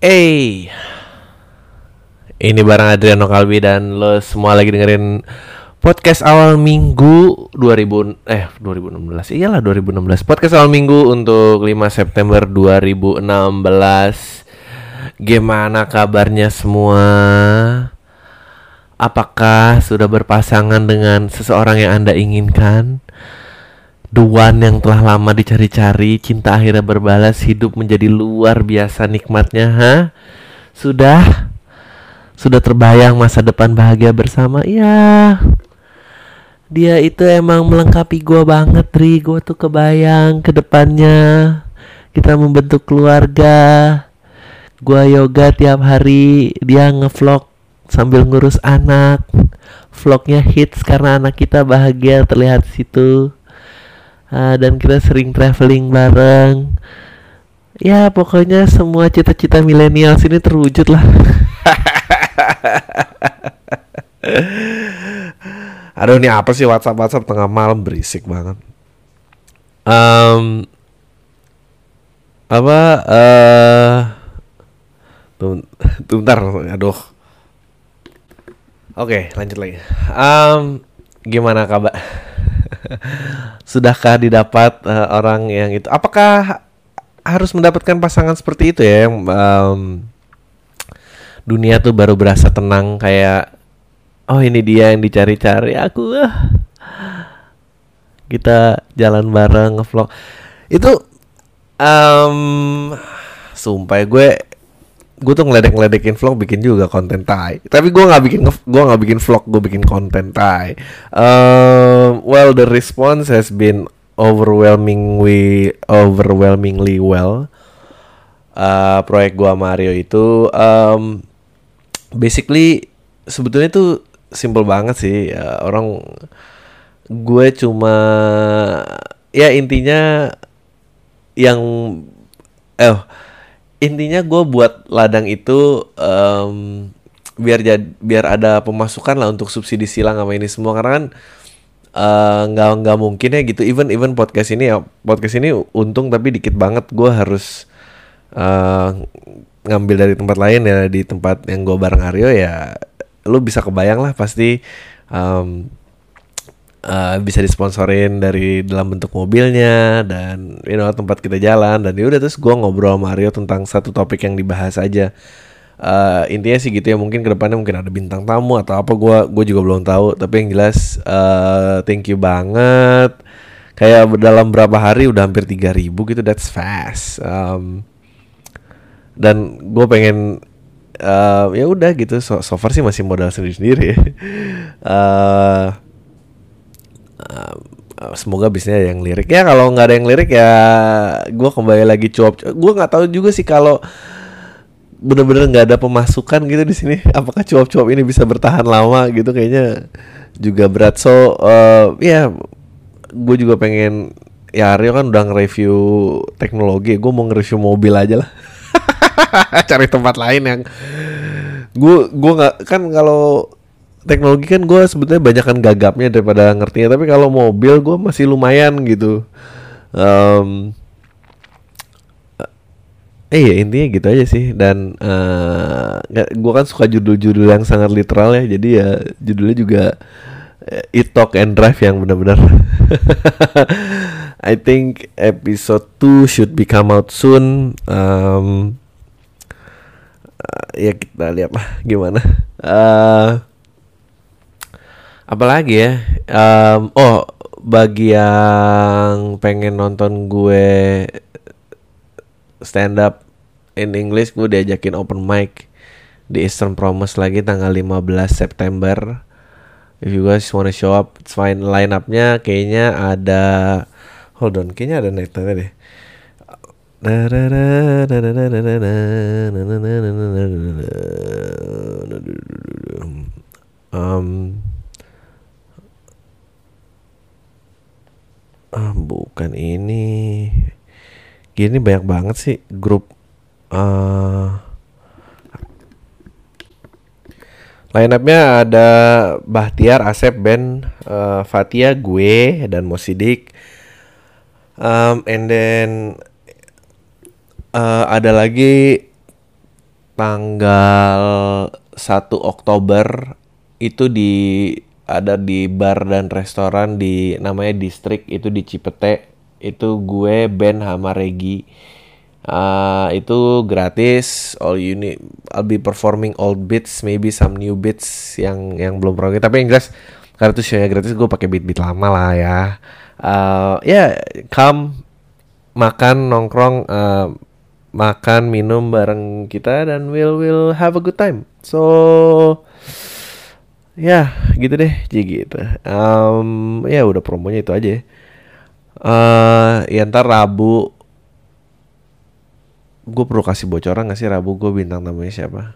Hey, ini barang Adriano Kalbi dan lo semua lagi dengerin podcast awal minggu 2000 eh 2016 iyalah 2016 podcast awal minggu untuk 5 September 2016 gimana kabarnya semua? Apakah sudah berpasangan dengan seseorang yang anda inginkan One yang telah lama dicari-cari, cinta akhirnya berbalas, hidup menjadi luar biasa nikmatnya, ha? Sudah? Sudah terbayang masa depan bahagia bersama? Ya, dia itu emang melengkapi gua banget, Ri. Gua tuh kebayang ke depannya kita membentuk keluarga. Gua yoga tiap hari, dia ngevlog sambil ngurus anak. Vlognya hits karena anak kita bahagia terlihat situ uh, dan kita sering traveling bareng. Ya pokoknya semua cita-cita milenial sini terwujud lah. Aduh ini apa sih WhatsApp? WhatsApp tengah malam berisik banget. Um, apa uh, tuh, tuh bentar aduh. Oke lanjut lagi. Um, gimana kabar Sudahkah didapat uh, orang yang itu? Apakah harus mendapatkan pasangan seperti itu ya? Yang um, dunia tuh baru berasa tenang kayak oh ini dia yang dicari-cari aku ah kita jalan bareng ngevlog. Itu um, sumpah gue gue tuh ngeledek-ngeledekin vlog bikin juga konten tai tapi gue nggak bikin gue nggak bikin vlog gue bikin konten tai um, well the response has been overwhelmingly overwhelmingly well. Uh, proyek gue Mario itu um, basically sebetulnya tuh simple banget sih. Uh, orang gue cuma ya intinya yang eh intinya gue buat ladang itu um, biar jad, biar ada pemasukan lah untuk subsidi silang sama ini semua. Karena kan eh, nggak uh, nggak mungkin ya gitu. Even even podcast ini ya podcast ini untung tapi dikit banget. Gue harus uh, ngambil dari tempat lain ya. Di tempat yang gue bareng Aryo ya lu bisa kebayang lah pasti um, uh, bisa disponsorin dari dalam bentuk mobilnya dan you know tempat kita jalan. Dan ya udah terus gue ngobrol sama Mario tentang satu topik yang dibahas aja. Uh, intinya sih gitu ya mungkin ke depannya mungkin ada bintang tamu atau apa gue gue juga belum tahu. Tapi yang jelas uh, thank you banget. Kayak dalam berapa hari udah hampir 3000 gitu that's fast. Um, dan gue pengen uh, ya udah gitu. So, so far sih masih modal sendiri sendiri uh, semoga bisnisnya ada yang lirik. Ya kalau nggak ada yang lirik ya gue kembali lagi cuap gue nggak tahu juga sih kalau bener-bener nggak ada pemasukan gitu di sini. Apakah cuap-cuap ini bisa bertahan lama gitu? Kayaknya juga berat. So uh, ya gue juga pengen ya Aryo kan udah nge-review teknologi gue mau nge-review mobil aja lah. Cari tempat lain yang gue gue nggak kan kalau teknologi kan gue sebetulnya banyak kan gagapnya daripada ngertinya. Tapi kalau mobil gue masih lumayan gitu. Um, eh ya intinya gitu aja sih. Dan uh, gue kan suka judul-judul yang sangat literal ya. Jadi ya judulnya juga uh, It Talk and Drive yang benar-benar. I think episode 2 should be come out soon. Um, uh, ya kita lihat lah gimana. Uh, apalagi ya um, oh bagi yang pengen nonton gue stand up in English gue diajakin open mic di Eastern Promise lagi tanggal 15 September. If you guys wanna show up it's fine. Line upnya kayaknya ada hold on kayaknya ada night deh. Um, ah bukan ini. Gini banyak banget sih grup uh, line upnya ada Bahtiar Asep Ben uh, Fatia gue dan Mosidik um, and then uh, ada lagi tanggal 1 Oktober itu di ada di bar dan restoran di namanya Distrik itu di Cipete. Itu gue Ben sama Regi. Uh, itu gratis all you need. I'll be performing old beats maybe some new beats yang yang belum pernah tapi yang jelas karena itu show gratis gue pakai beat beat lama lah ya. Uh, ya yeah, come makan nongkrong uh, makan minum bareng kita dan we'll will have a good time. So ya gitu deh jadi gitu. Um, ya udah promonya itu aja uh, ya ntar Rabu gue perlu kasih bocoran gak sih Rabu? Gue bintang namanya siapa?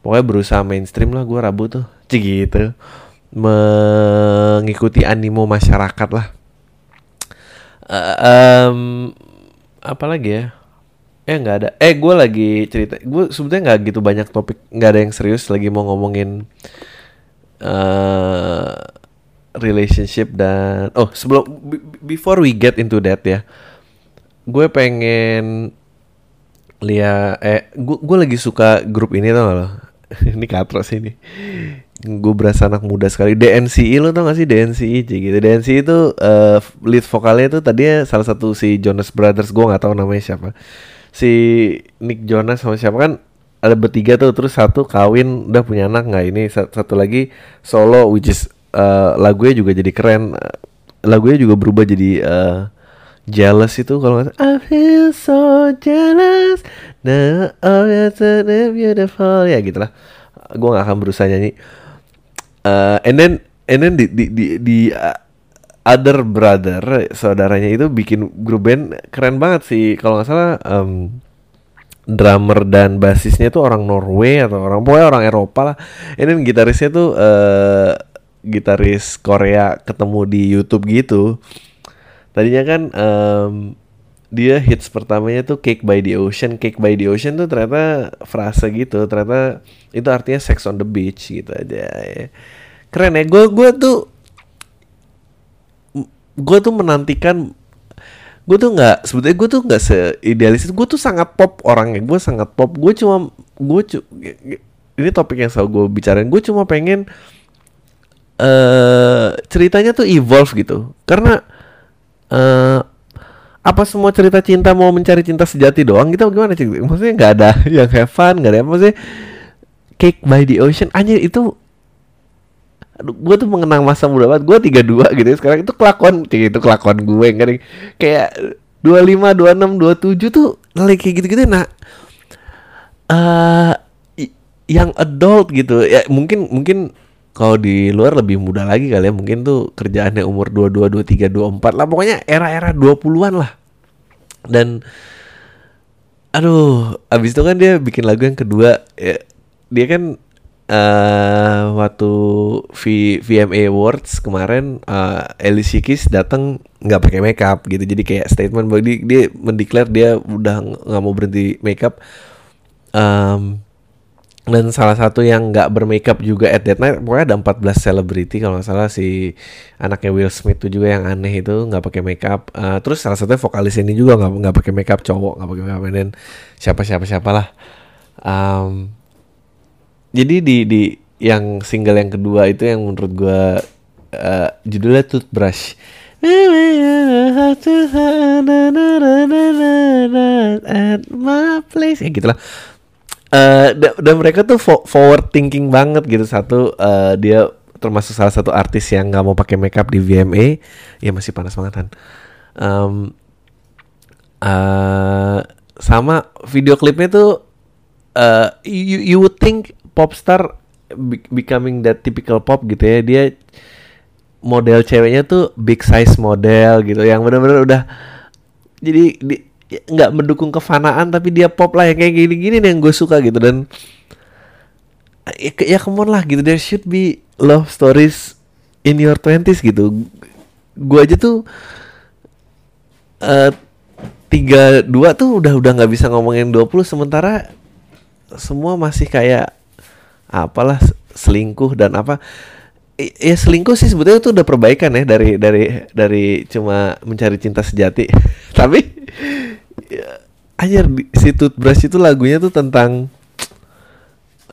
Pokoknya berusaha mainstream lah gue Rabu tuh. Cik gitu. Mengikuti animo masyarakat lah. Uh, um, apa lagi ya? Eh nggak ada. Eh gue lagi cerita. Gue sebetulnya nggak gitu banyak topik nggak ada yang serius lagi mau ngomongin uh, relationship dan oh sebelum before we get into that ya gue pengen lihat eh gue gue lagi suka grup ini tau gak lo? Ini katros ini. Gue berasa anak muda sekali. DNCI lo tau gak sih? DNCI gitu. DNCI itu uh, lead vokalnya itu tadinya salah satu si Jonas Brothers gue nggak tahu namanya siapa. Si Nick Jonas sama siapa kan ada bertiga tuh terus satu kawin udah punya anak nggak ini? Satu lagi solo which is uh, lagunya juga jadi keren. Lagunya juga berubah jadi uh, jealous itu kalau nggak I feel so jealous now oh you're so beautiful. Ya gitulah. Gue nggak akan berusaha nyanyi. Uh, and then and then di di di, di uh, other brother saudaranya itu bikin grup band keren banget sih. Kalau nggak salah um, drummer dan basisnya tuh orang Norway atau orang pokoknya orang Eropa lah. Ini gitarisnya tuh uh, gitaris Korea ketemu di YouTube gitu. Tadinya kan um, dia hits pertamanya tuh Cake by the Ocean. Cake by the Ocean tuh ternyata frase gitu. Ternyata itu artinya sex on the beach gitu aja. Ya. keren ya. Gue gue tuh gue tuh menantikan gue tuh nggak sebetulnya gue tuh nggak seidealis. Itu gue tuh sangat pop orangnya. Gue sangat pop. Gue cuma gue cu ini topik yang selalu gue bicarain. Gue cuma pengen uh, ceritanya tuh evolve gitu. Karena uh, apa semua cerita cinta mau mencari cinta sejati doang? Gitu gimana sih maksudnya nggak ada yang have fun nggak ada apa sih cake by the ocean. Aja itu Aduh, gue tuh mengenang masa muda banget. Gue tiga dua gitu. Sekarang itu kelakuan, itu kelakuan gue kan kayak dua lima, dua enam, dua tujuh tuh lagi kayak gitu-gitu. Nah, uh, yang adult gitu ya mungkin mungkin kalau di luar lebih muda lagi kali ya mungkin tuh kerjaannya umur dua dua dua tiga dua empat lah pokoknya era-era 20-an lah dan aduh abis itu kan dia bikin lagu yang kedua ya, dia kan uh, waktu v VMA Awards kemarin uh, Alicia Keys datang nggak pakai makeup gitu. Jadi kayak statement bahwa dia, dia mendeklar dia udah nggak mau berhenti makeup. Um, dan salah satu yang nggak bermakeup juga at that night pokoknya ada 14 selebriti kalau nggak salah si anaknya Will Smith tuh juga yang aneh itu nggak pakai makeup. Uh, terus salah satunya vokalis ini juga nggak nggak pakai makeup cowok nggak pakai makeup dan siapa siapa siapalah um, jadi di di yang single yang kedua itu yang menurut gue uh, judulnya Toothbrush. At my place. Ya gitulah. Uh, dan mereka tuh forward thinking banget gitu. Satu uh, dia termasuk salah satu artis yang nggak mau pakai makeup di VMA ya masih panas banget kan um, uh, sama video klipnya tuh uh, you you would think pop star becoming that typical pop gitu ya. Dia model ceweknya tuh big size model gitu yang benar-benar udah jadi nggak mendukung kefanaan tapi dia pop lah yang kayak gini-gini yang gue suka gitu. Dan ya, ya come on lah gitu there should be love stories in your twenties gitu. Gue aja tuh uh, tiga dua tuh udah udah nggak bisa ngomongin 20 sementara semua masih kayak apalah selingkuh dan apa ya selingkuh sih sebetulnya itu udah perbaikan ya dari dari dari cuma mencari cinta sejati. Tapi ya, anjir si toothbrush itu lagunya tuh tentang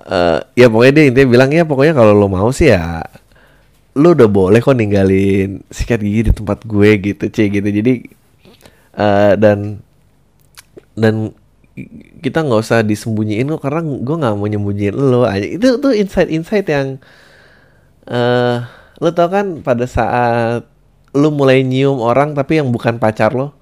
eh, ya pokoknya dia intinya bilang ya pokoknya kalau lo mau sih ya lu udah boleh kok ninggalin sikat gigi di tempat gue gitu cie gitu. Jadi eh, dan dan kita nggak usah disembunyiin kok karena gue nggak mau nyembunyiin lo. Aja itu tuh insight insight yang eh lo tau kan pada saat lu mulai nyium orang tapi yang bukan pacar lo.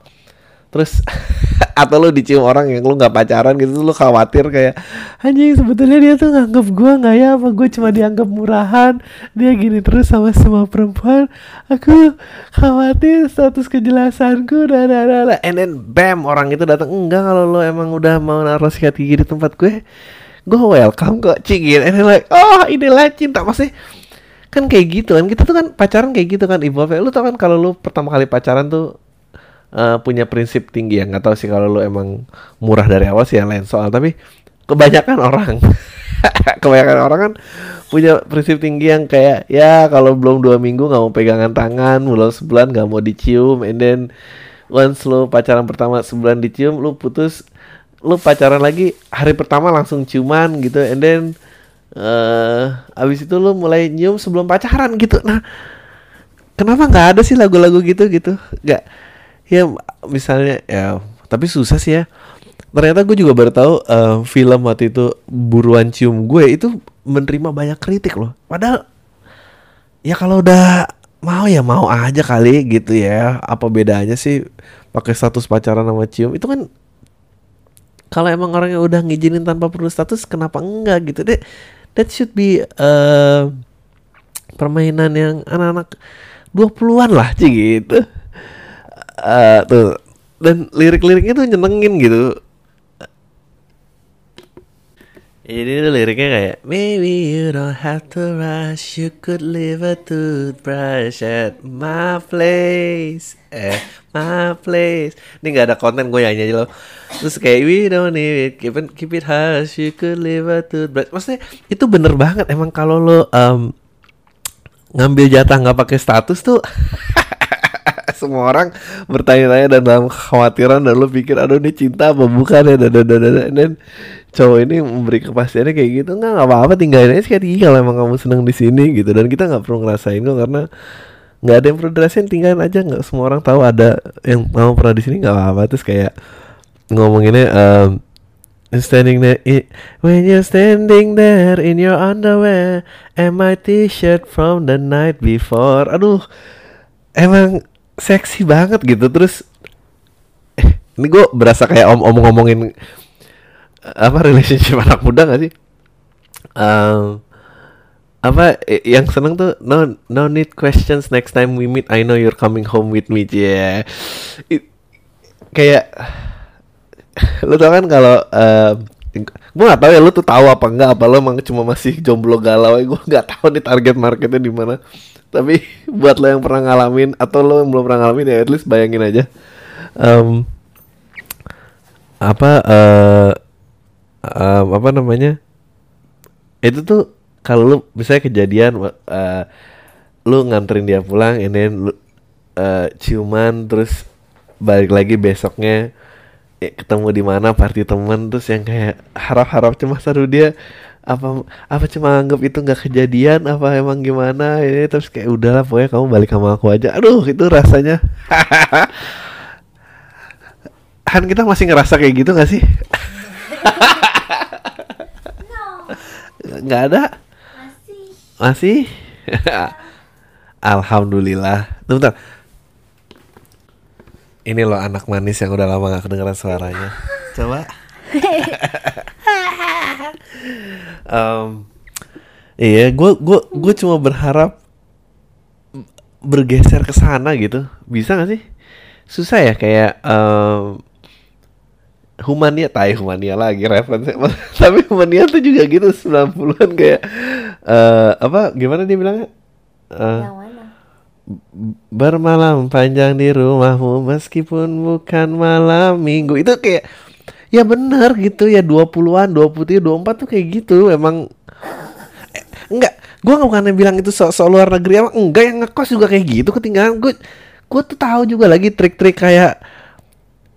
Terus atau lu dicium orang yang lu nggak pacaran gitu lu khawatir kayak anjing sebetulnya dia tuh nganggap gua nggak ya? Apa gue cuma dianggap murahan? Dia gini terus sama semua perempuan. Aku khawatir status kejelasanku dan dan and then bam orang itu datang enggak kalau lo emang udah mau naruh sikat gigi di tempat gue gue welcome kok cingin and then like oh inilah cinta masih. Kan kayak gitu kan kita tuh kan pacaran kayak gitu kan evolve lu tau kan kalau lu pertama kali pacaran tuh eh, punya prinsip tinggi ya. Nggak tahu sih kalau lu emang murah dari awal sih yang lain soal tapi kebanyakan orang kebanyakan orang kan punya prinsip tinggi yang kayak ya kalau belum dua minggu nggak mau pegangan tangan belum sebulan nggak mau dicium and then once lu pacaran pertama sebulan dicium lu putus lu pacaran lagi hari pertama langsung ciuman gitu and then eh abis itu lu mulai nyium sebelum pacaran gitu. Nah kenapa nggak ada sih lagu-lagu gitu gitu nggak ya misalnya ya tapi susah sih ya. Ternyata gue juga baru tahu eh, film waktu itu buruan cium gue itu menerima banyak kritik loh. Padahal ya kalau udah mau ya mau aja kali gitu ya. Apa bedanya sih pakai status pacaran sama cium? Itu kan kalau emang orangnya udah ngizinin tanpa perlu status kenapa enggak gitu? Deh that should be eh, permainan yang anak-anak 20-an lah sih gitu Eh, tuh. Dan lirik-liriknya tuh nyenengin gitu. Jadi itu liriknya kayak Maybe you don't have to rush You could leave a toothbrush at my place. Eh, my place. Ini gak ada konten gue nyanyi aja loh. Terus kayak We don't need it Keep it, keep it hush You could leave a toothbrush. Maksudnya itu bener banget. Emang kalau lo em, Ngambil jatah gak pakai status tuh semua orang bertanya-tanya dan dalam kekhawatiran dan lu pikir aduh ini cinta apa bukan ya? Dan dan dan dan, dan cowok ini memberi kepastiannya kayak gitu nggak nggak apa-apa tinggalin aja sekali kalau emang kamu seneng di sini gitu. Dan kita nggak perlu ngerasain kok karena nggak ada yang perlu dirasain tinggalin aja nggak semua orang tahu ada yang mau pernah di sini nggak apa-apa. Terus kayak ngomonginnya um, standing there when you're standing there in your underwear and my t-shirt from the night before. Aduh emang seksi banget gitu. Terus eh, ini gue berasa kayak om omong ngomongin apa relationship anak muda gak sih? Em, apa eh, yang seneng tuh no no need questions next time we meet. I know you're coming home with me yeah kayak lu tau kan kalau gue gak tahu ya lu tuh tahu apa enggak apa lu emang cuma masih jomblo galau? Gue nggak tahu nih target marketnya di mana tapi buat lo yang pernah ngalamin atau lo yang belum pernah ngalamin ya at least bayangin aja. Em, apa eh em, apa namanya? Itu tuh kalau lu misalnya kejadian eh lu nganterin dia pulang ini lu eh, ciuman terus balik lagi besoknya ketemu di mana party teman terus yang kayak harap-harap cuma seru dia apa apa cuma anggap itu nggak kejadian? Apa emang gimana? Ini terus kayak udahlah pokoknya kamu balik sama aku aja. Aduh itu rasanya. Han kita masih ngerasa kayak gitu gak sih? Nggak ada? Masih. masih? Alhamdulillah. Tunggu, bentar. Ini loh anak manis yang udah lama gak kedengeran suaranya. Coba Em, Iya gue gua, gua cuma berharap Bergeser ke sana gitu Bisa gak sih? Susah ya kayak em, Humania, tai Humania lagi referensi Tapi Humania tuh juga gitu 90-an kayak eh Apa gimana dia bilangnya? Eh, Yang mana? Bermalam panjang di rumahmu meskipun bukan malam minggu itu kayak ya benar gitu ya 20-an, 23, 24 tuh kayak gitu emang. Eh, enggak gua nggak bukan bilang itu so, so luar negeri emang enggak yang ngekos juga kayak gitu ketinggalan. Gue gue tuh tahu juga lagi trik-trik kayak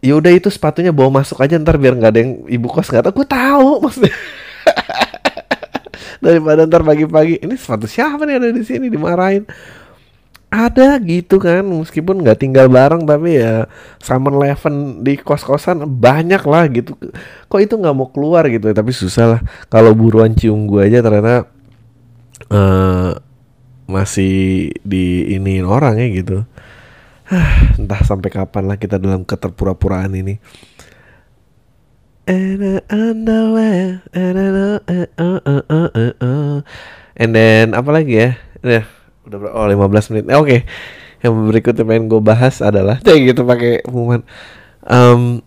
ya udah itu sepatunya bawa masuk aja ntar biar nggak ada yang ibu kos nggak tahu. Gue tahu maksudnya. Daripada ntar pagi-pagi ini sepatu siapa nih ada di sini dimarahin ada gitu kan meskipun nggak tinggal bareng tapi ya summer eleven di kos-kosan banyak lah gitu. Kok itu nggak mau keluar gitu? Tapi susah lah. Kalau buruan cium gue aja ternyata eh masih di iniin orang ya gitu. Entah sampai kapan lah kita dalam keterpura-puraan ini. And uh, uh, uh, uh, uh, uh. And then apa lagi ya? Ya, udah ber- oh 15 menit. Eh, Oke. Yang berikutnya pengen gue bahas adalah kayak gitu pakai pengumuman. Um,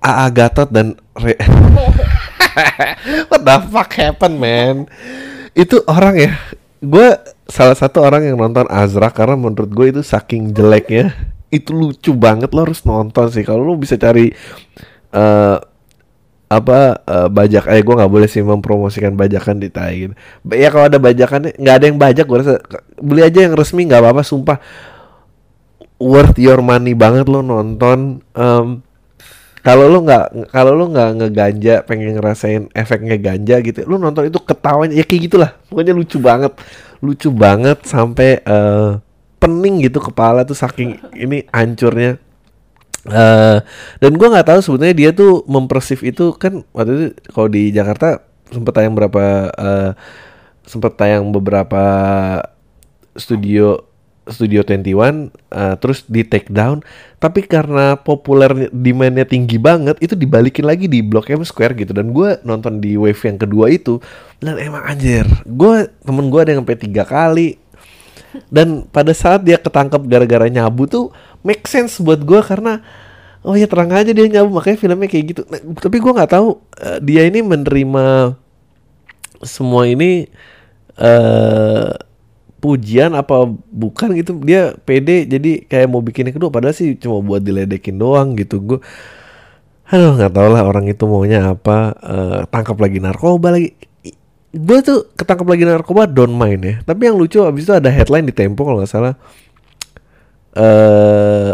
AA Gatot dan Re What the fuck happened man? Itu orang ya. Gue salah satu orang yang nonton Azra karena menurut gue itu saking jeleknya. Itu lucu banget lo harus nonton sih. Kalau lo bisa cari eh apa eh, bajak eh gue nggak boleh sih mempromosikan bajakan di tai gitu. Ya kalau ada bajakannya nggak ada yang bajak gue rasa beli aja yang resmi nggak apa-apa sumpah. Worth your money banget lo nonton Em, kalau lo nggak kalau lo nggak ngeganja pengen ngerasain efeknya ganja gitu lo nonton itu ketawanya ya kayak gitulah. Pokoknya lucu banget lucu banget sampai eh, pening gitu kepala tuh saking ini hancurnya eh dan gua nggak tahu sebetulnya dia tuh mempersif itu kan waktu itu kalau di Jakarta sempat tayang berapa eh sempat tayang beberapa studio studio 21 eh, terus di take down. Tapi karena populer demandnya tinggi banget itu dibalikin lagi di Blok M Square gitu. Dan gua nonton di wave yang kedua itu dan emang anjir gue temen gua ada yang sampai tiga kali. Dan pada saat dia ketangkep gara-gara nyabu tuh make sense buat gua karena oh ya terang aja dia nyabu makanya filmnya kayak gitu. Nah, tapi gua nggak tahu eh, dia ini menerima semua ini eh pujian apa bukan gitu. Dia pede jadi kayak mau bikin kedua padahal sih cuma buat diledekin doang gitu. Gue aduh nggak tau lah orang itu maunya apa eh, tangkap lagi narkoba lagi. Gue tuh ketangkap lagi narkoba don't mind ya. Tapi yang lucu abis itu ada headline di Tempo kalau nggak salah eh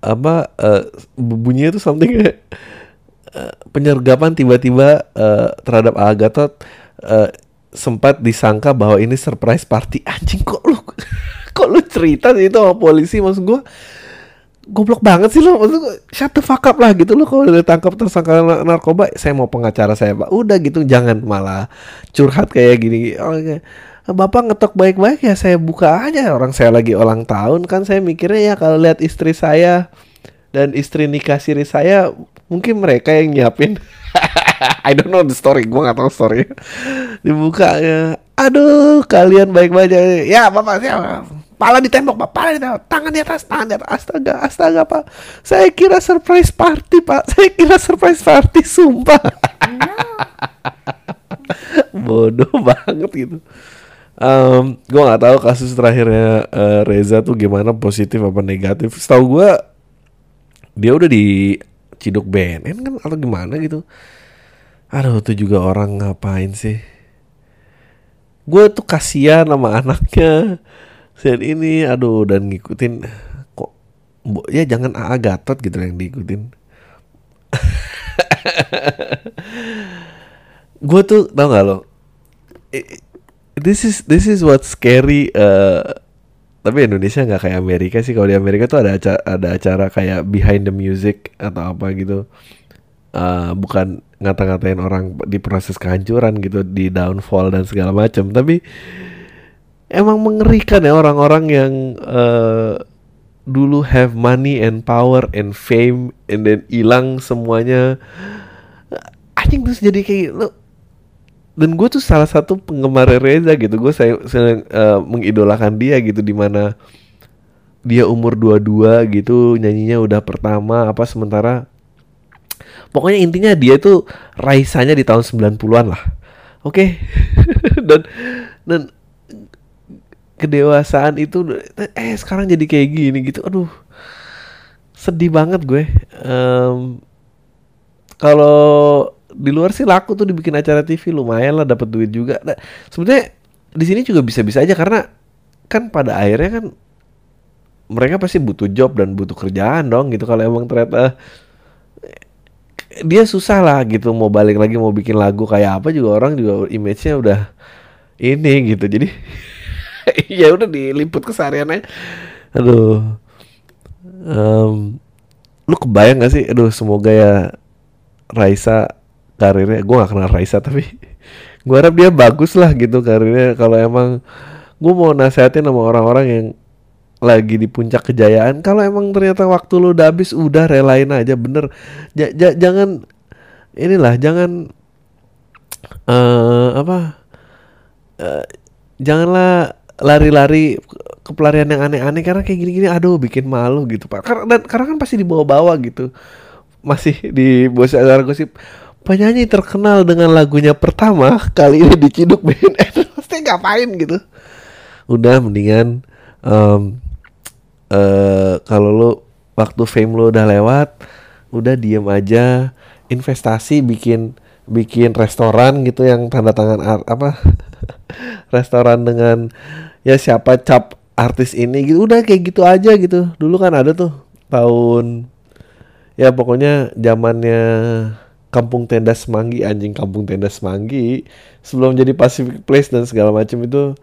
apa eh, bunyinya tuh something eh, penyergapan tiba-tiba eh, terhadap Agatot eh, sempat disangka bahwa ini surprise party. Anjing kok lu kok lu cerita sih itu sama polisi? Maksud gua goblok banget sih lo maksud gua shut the fuck up lah gitu lo kalau udah tangkap tersangka nar- narkoba saya mau pengacara saya pak. Udah gitu jangan malah curhat kayak gini. Oke Bapak ngetok baik-baik ya saya buka aja. Orang saya lagi ulang tahun kan saya mikirnya ya kalau lihat istri saya dan istri nikah siri saya mungkin mereka yang nyiapin. I don't know the story gue gak tahu story. Dibuka ya. Aduh kalian baik-baik aja. Ya bapak siapa pala ditembok pak. Pala ditembok tangan di atas tangan di atas. Astaga astaga pak. Saya kira surprise party pak. Saya kira surprise party sumpah. Bodoh banget gitu Em, gue nggak tahu kasus terakhirnya eh, Reza tuh gimana positif apa negatif. Setahu gue dia udah diciduk BNN kan atau gimana gitu. Aduh tuh juga orang ngapain sih? Gue tuh kasihan sama anaknya. Dan ini aduh dan ngikutin kok ya jangan AA Gatot gitu yang diikutin. gue tuh tau gak lo I- this is this is what scary eh, tapi Indonesia nggak kayak Amerika sih. Kalau di Amerika tuh ada acara, ada acara kayak behind the music atau apa gitu. Eh, bukan ngata-ngatain orang di proses kehancuran gitu di downfall dan segala macam tapi emang mengerikan ya orang-orang yang eh, dulu have money and power and fame and then hilang semuanya. Anjing terus jadi kayak lo dan gue tuh salah satu penggemar Reza gitu. Gue saya, saya eh, mengidolakan dia gitu di mana dia umur 22 gitu nyanyinya udah pertama apa sementara pokoknya intinya dia tuh raisanya di tahun 90-an lah. Oke? Dan dan kedewasaan itu eh sekarang jadi kayak gini gitu. Aduh sedih banget gue. Em, kalau di luar sih laku tuh dibikin acara TV lumayan lah dapat duit juga. Nah, sebenarnya di sini juga bisa-bisa aja karena kan pada akhirnya kan mereka pasti butuh job dan butuh kerjaan dong gitu kalau emang ternyata dia susah lah gitu mau balik lagi mau bikin lagu kayak apa juga orang juga image-nya udah ini gitu. Jadi ya udah diliput kesehariannya aduh Em, lu kebayang gak sih? Aduh semoga ya Raisa karirnya gue gak kenal Raisa tapi gue harap dia bagus lah gitu karirnya. Kalau emang gue mau nasehatin sama orang-orang yang lagi di puncak kejayaan kalau emang ternyata waktu lu udah habis udah relain aja bener. Ja- ja- jangan inilah jangan eh apa eh, janganlah lari-lari ke- pelarian yang aneh-aneh karena kayak gini-gini aduh bikin malu gitu pak. Dan karena kan pasti dibawa-bawa gitu. Masih di bos acara gosip penyanyi terkenal dengan lagunya pertama kali ini diciduk BNN pasti ngapain gitu? Udah mendingan em, eh kalau lu waktu fame lu udah lewat udah diem aja. Investasi bikin bikin restoran gitu yang tanda tangan art, apa? Restoran dengan ya siapa cap artis ini gitu. Udah kayak gitu aja gitu. Dulu kan ada tuh tahun ya pokoknya zamannya kampung tenda semanggi anjing kampung tenda semanggi. Sebelum jadi Pacific Place dan segala macam itu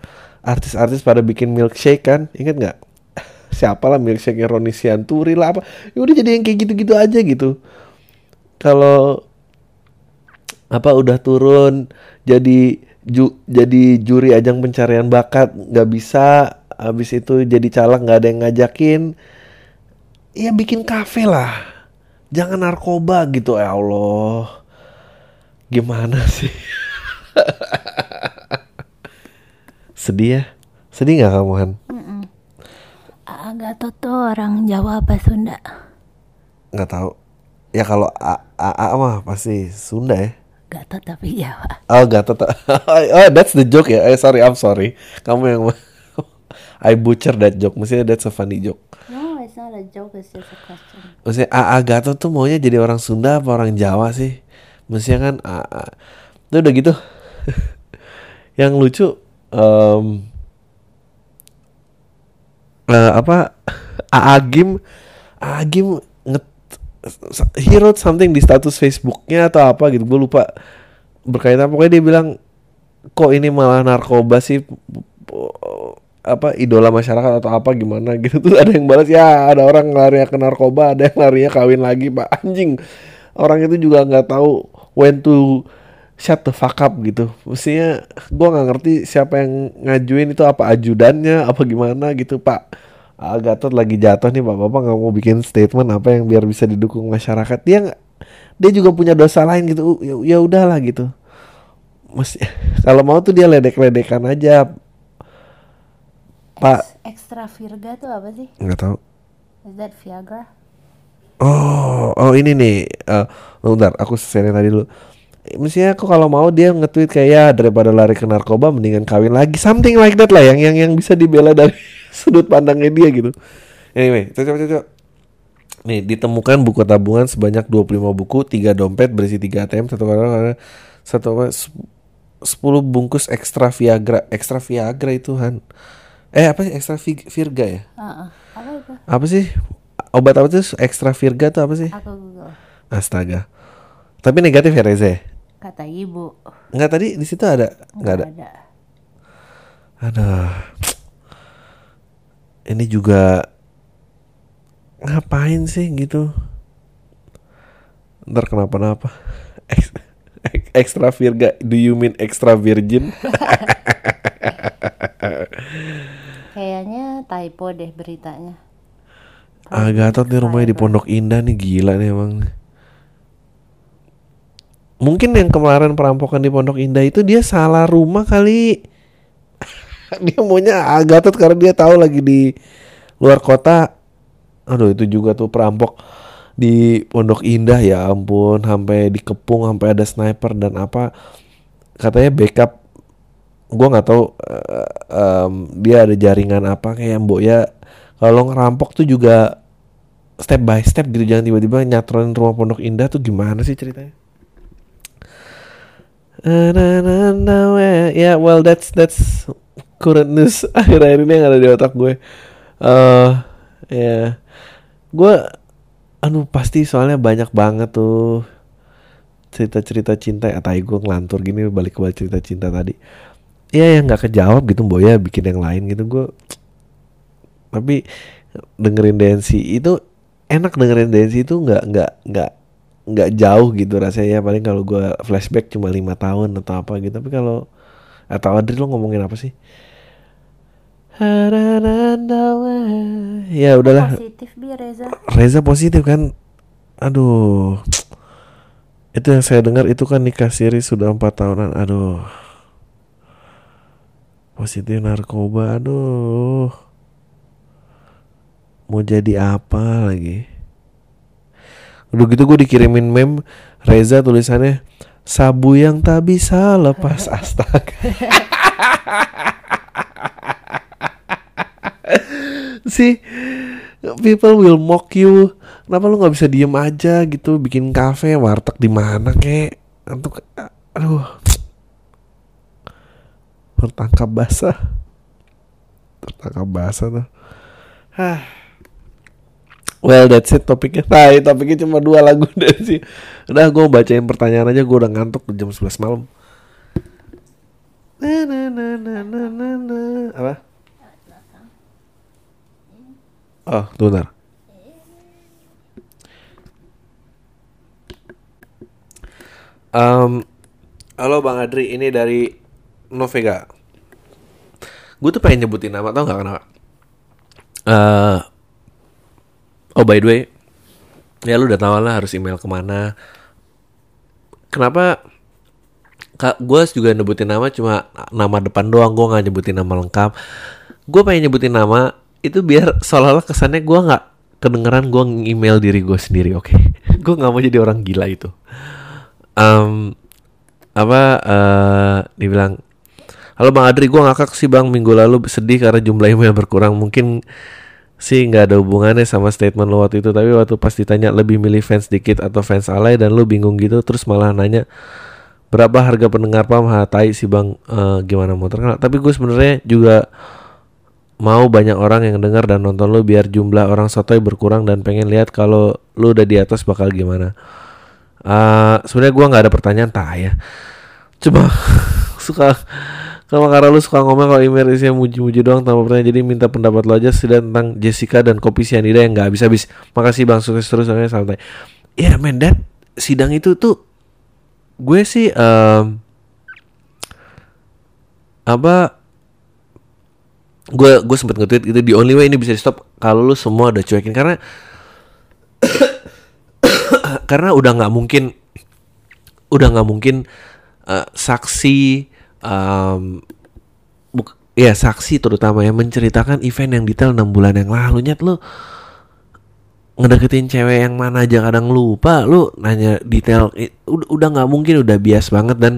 artis-artis pada bikin milkshake kan? Ingat nggak? Siapa lah milkshake Roni Sianturi lah apa? Ya udah jadi yang kayak gitu-gitu aja gitu. Kalau apa udah turun jadi ju, jadi juri ajang pencarian bakat nggak bisa. Habis itu jadi caleg nggak ada yang ngajakin. Ya bikin kafe lah jangan narkoba gitu ya Allah. Gimana sih? Sedih ya? Sedih nggak kamu Han? Agatot tuh orang Jawa apa Sunda? nggak tahu. Ya kalau A, A, A mah pasti Sunda ya. Gatot tapi Jawa. Oh Gatot Oh that's the joke ya? Eh, Sorry I'm sorry. Kamu yang I butcher that joke. Maksudnya that's a funny joke. It's not a joke, question. Maksudnya AA Gatot tuh maunya jadi orang Sunda apa orang Jawa sih? Maksudnya kan AA Itu udah gitu. Yang lucu em, eh, Apa? AA Gim AA Gim nge He wrote something di status Facebooknya atau apa gitu. Gue lupa Berkaitan. Pokoknya dia bilang Kok ini malah narkoba sih apa idola masyarakat atau apa gimana gitu. Tuh ada yang balas ya ada orang larinya ke narkoba ada yang larinya kawin lagi. Pak anjing. Orang itu juga nggak tahu when to shut the fuck up gitu. Mestinya gua nggak ngerti siapa yang ngajuin itu apa ajudannya apa gimana gitu pak. Ah, Gatot lagi jatuh nih pak. Bapak nggak mau bikin statement apa yang biar bisa didukung masyarakat. Dia nggak dia juga punya dosa lain gitu. Ya ya udahlah gitu. Mesti, kalau mau tuh dia ledek-ledekan aja pak Extra Virga tuh apa sih? nggak tahu Is that Viagra? Oh, oh ini nih. Eh, bentar, aku selesaiin tadi dulu. Mestinya aku kalau mau dia nge-tweet kayak ya daripada lari ke narkoba mendingan kawin lagi. Something like that lah yang yang yang bisa dibela dari sudut pandangnya dia gitu. Anyway, coba coba. Nih, ditemukan buku tabungan sebanyak 25 buku, 3 dompet berisi 3 ATM, satu orang satu apa 10 bungkus ekstra Viagra. Ekstra Viagra itu Han. Eh apa sih ekstra Vi- Virga ya? Heeh. Apa itu? Apa sih? Obat apa tuh ekstra Virga tuh apa sih? Aku Google. Astaga. Tapi negatif ya Reza? ya? Kata ibu. Enggak tadi di situ ada? Enggak ada. ada. Aduh. Ini juga ngapain sih gitu? Ntar kenapa-napa. Ex- ek- Extra Virga, do you mean extra virgin? Kayaknya typo deh beritanya. Ah, Gatot nih rumahnya di Pondok Indah nih gila nih emang. Mungkin yang kemarin perampokan di Pondok Indah itu dia salah rumah kali. dia maunya ah, Gatot karena dia tahu lagi di luar kota. Aduh itu juga tuh perampok di Pondok Indah ya ampun sampai dikepung sampai ada sniper dan apa katanya backup gua nggak tahu eh, em, dia ada jaringan apa kayak mbok ya kalau ngerampok tuh juga step by step gitu jangan tiba-tiba nyatronin rumah Pondok Indah tuh gimana sih ceritanya? Ya, well that's that's current news akhir-akhir ini yang ada di otak gue. eh ya, gue, anu pasti soalnya banyak banget tuh cerita-cerita cinta atau gue ngelantur gini balik ke balik cerita cinta tadi Iya yang nggak kejawab gitu Mbok ya bikin yang lain gitu. Gue tapi dengerin Densi itu enak dengerin Densi itu nggak nggak nggak nggak jauh gitu rasanya. Ya paling kalau gue flashback cuma lima tahun atau apa gitu. Tapi kalau atau Adri lo ngomongin apa sih? Ya udahlah. Positif bi Reza. Reza positif kan? Aduh. Itu yang saya dengar itu kan nikah siri sudah empat tahunan. Aduh positif narkoba aduh. Mau jadi apa lagi? Udah gitu gue dikirimin meme Reza tulisannya sabu yang tak bisa lepas astaga. Sih people will mock you. Kenapa lu nggak bisa diem aja gitu bikin kafe warteg di mana kek? Untuk aduh tertangkap basah. Tertangkap basah tuh. Hah. well that's it topiknya. Nah topiknya cuma dua lagu dari sih udah gue bacain pertanyaan aja. Gue udah ngantuk jam 11 malam. Na na na na na na na. Apa? Oh, tuh. Um, halo Bang Adri, ini dari Novega. Gue tuh pengen nyebutin nama, tau gak kenapa? Eh, oh by the way, ya lu udah tau lah harus email ke mana. Kenapa? Kak, gue juga nyebutin nama cuma nama depan doang, gue nggak nyebutin nama lengkap. Gue pengen nyebutin nama itu biar seolah-olah kesannya gue nggak kedengeran gue email diri gue sendiri, oke? gue nggak mau jadi orang gila itu. Um, apa? eh dibilang, halo bang Adri, gue ngakak sih bang. Minggu lalu sedih karena jumlah email berkurang. Mungkin sih nggak ada hubungannya sama statement lo waktu itu, tapi waktu pas ditanya lebih milih fans dikit atau fans alay? Dan lu bingung gitu, terus malah nanya berapa harga pendengar pam? Hatai sih bang. Eh, gimana mau terkenal? Tapi gue sebenarnya juga mau banyak orang yang dengar dan nonton lu biar jumlah orang sotoy berkurang dan pengen lihat kalau lu udah di atas bakal gimana. Eh sebenarnya gue nggak ada pertanyaan tak ya. Cuma suka kalau karena lu suka ngomong kalau email isinya muji-muji doang tanpa pertanyaan jadi minta pendapat lo aja sudah tentang Jessica dan kopi sianida yang nggak habis-habis. Makasih bang sukses terus soalnya santai. Ya yeah, men that sidang itu tuh gue sih em, apa gue gue sempet nge-tweet gitu the only way ini bisa di stop kalau lu semua udah cuekin. Karena karena udah nggak mungkin udah nggak mungkin eh, saksi em, buk- ya saksi terutama yang menceritakan event yang detail enam bulan yang lalu. Nyet lu ngedeketin cewek yang mana aja kadang lupa. Lu nanya detail udah nggak mungkin udah bias banget dan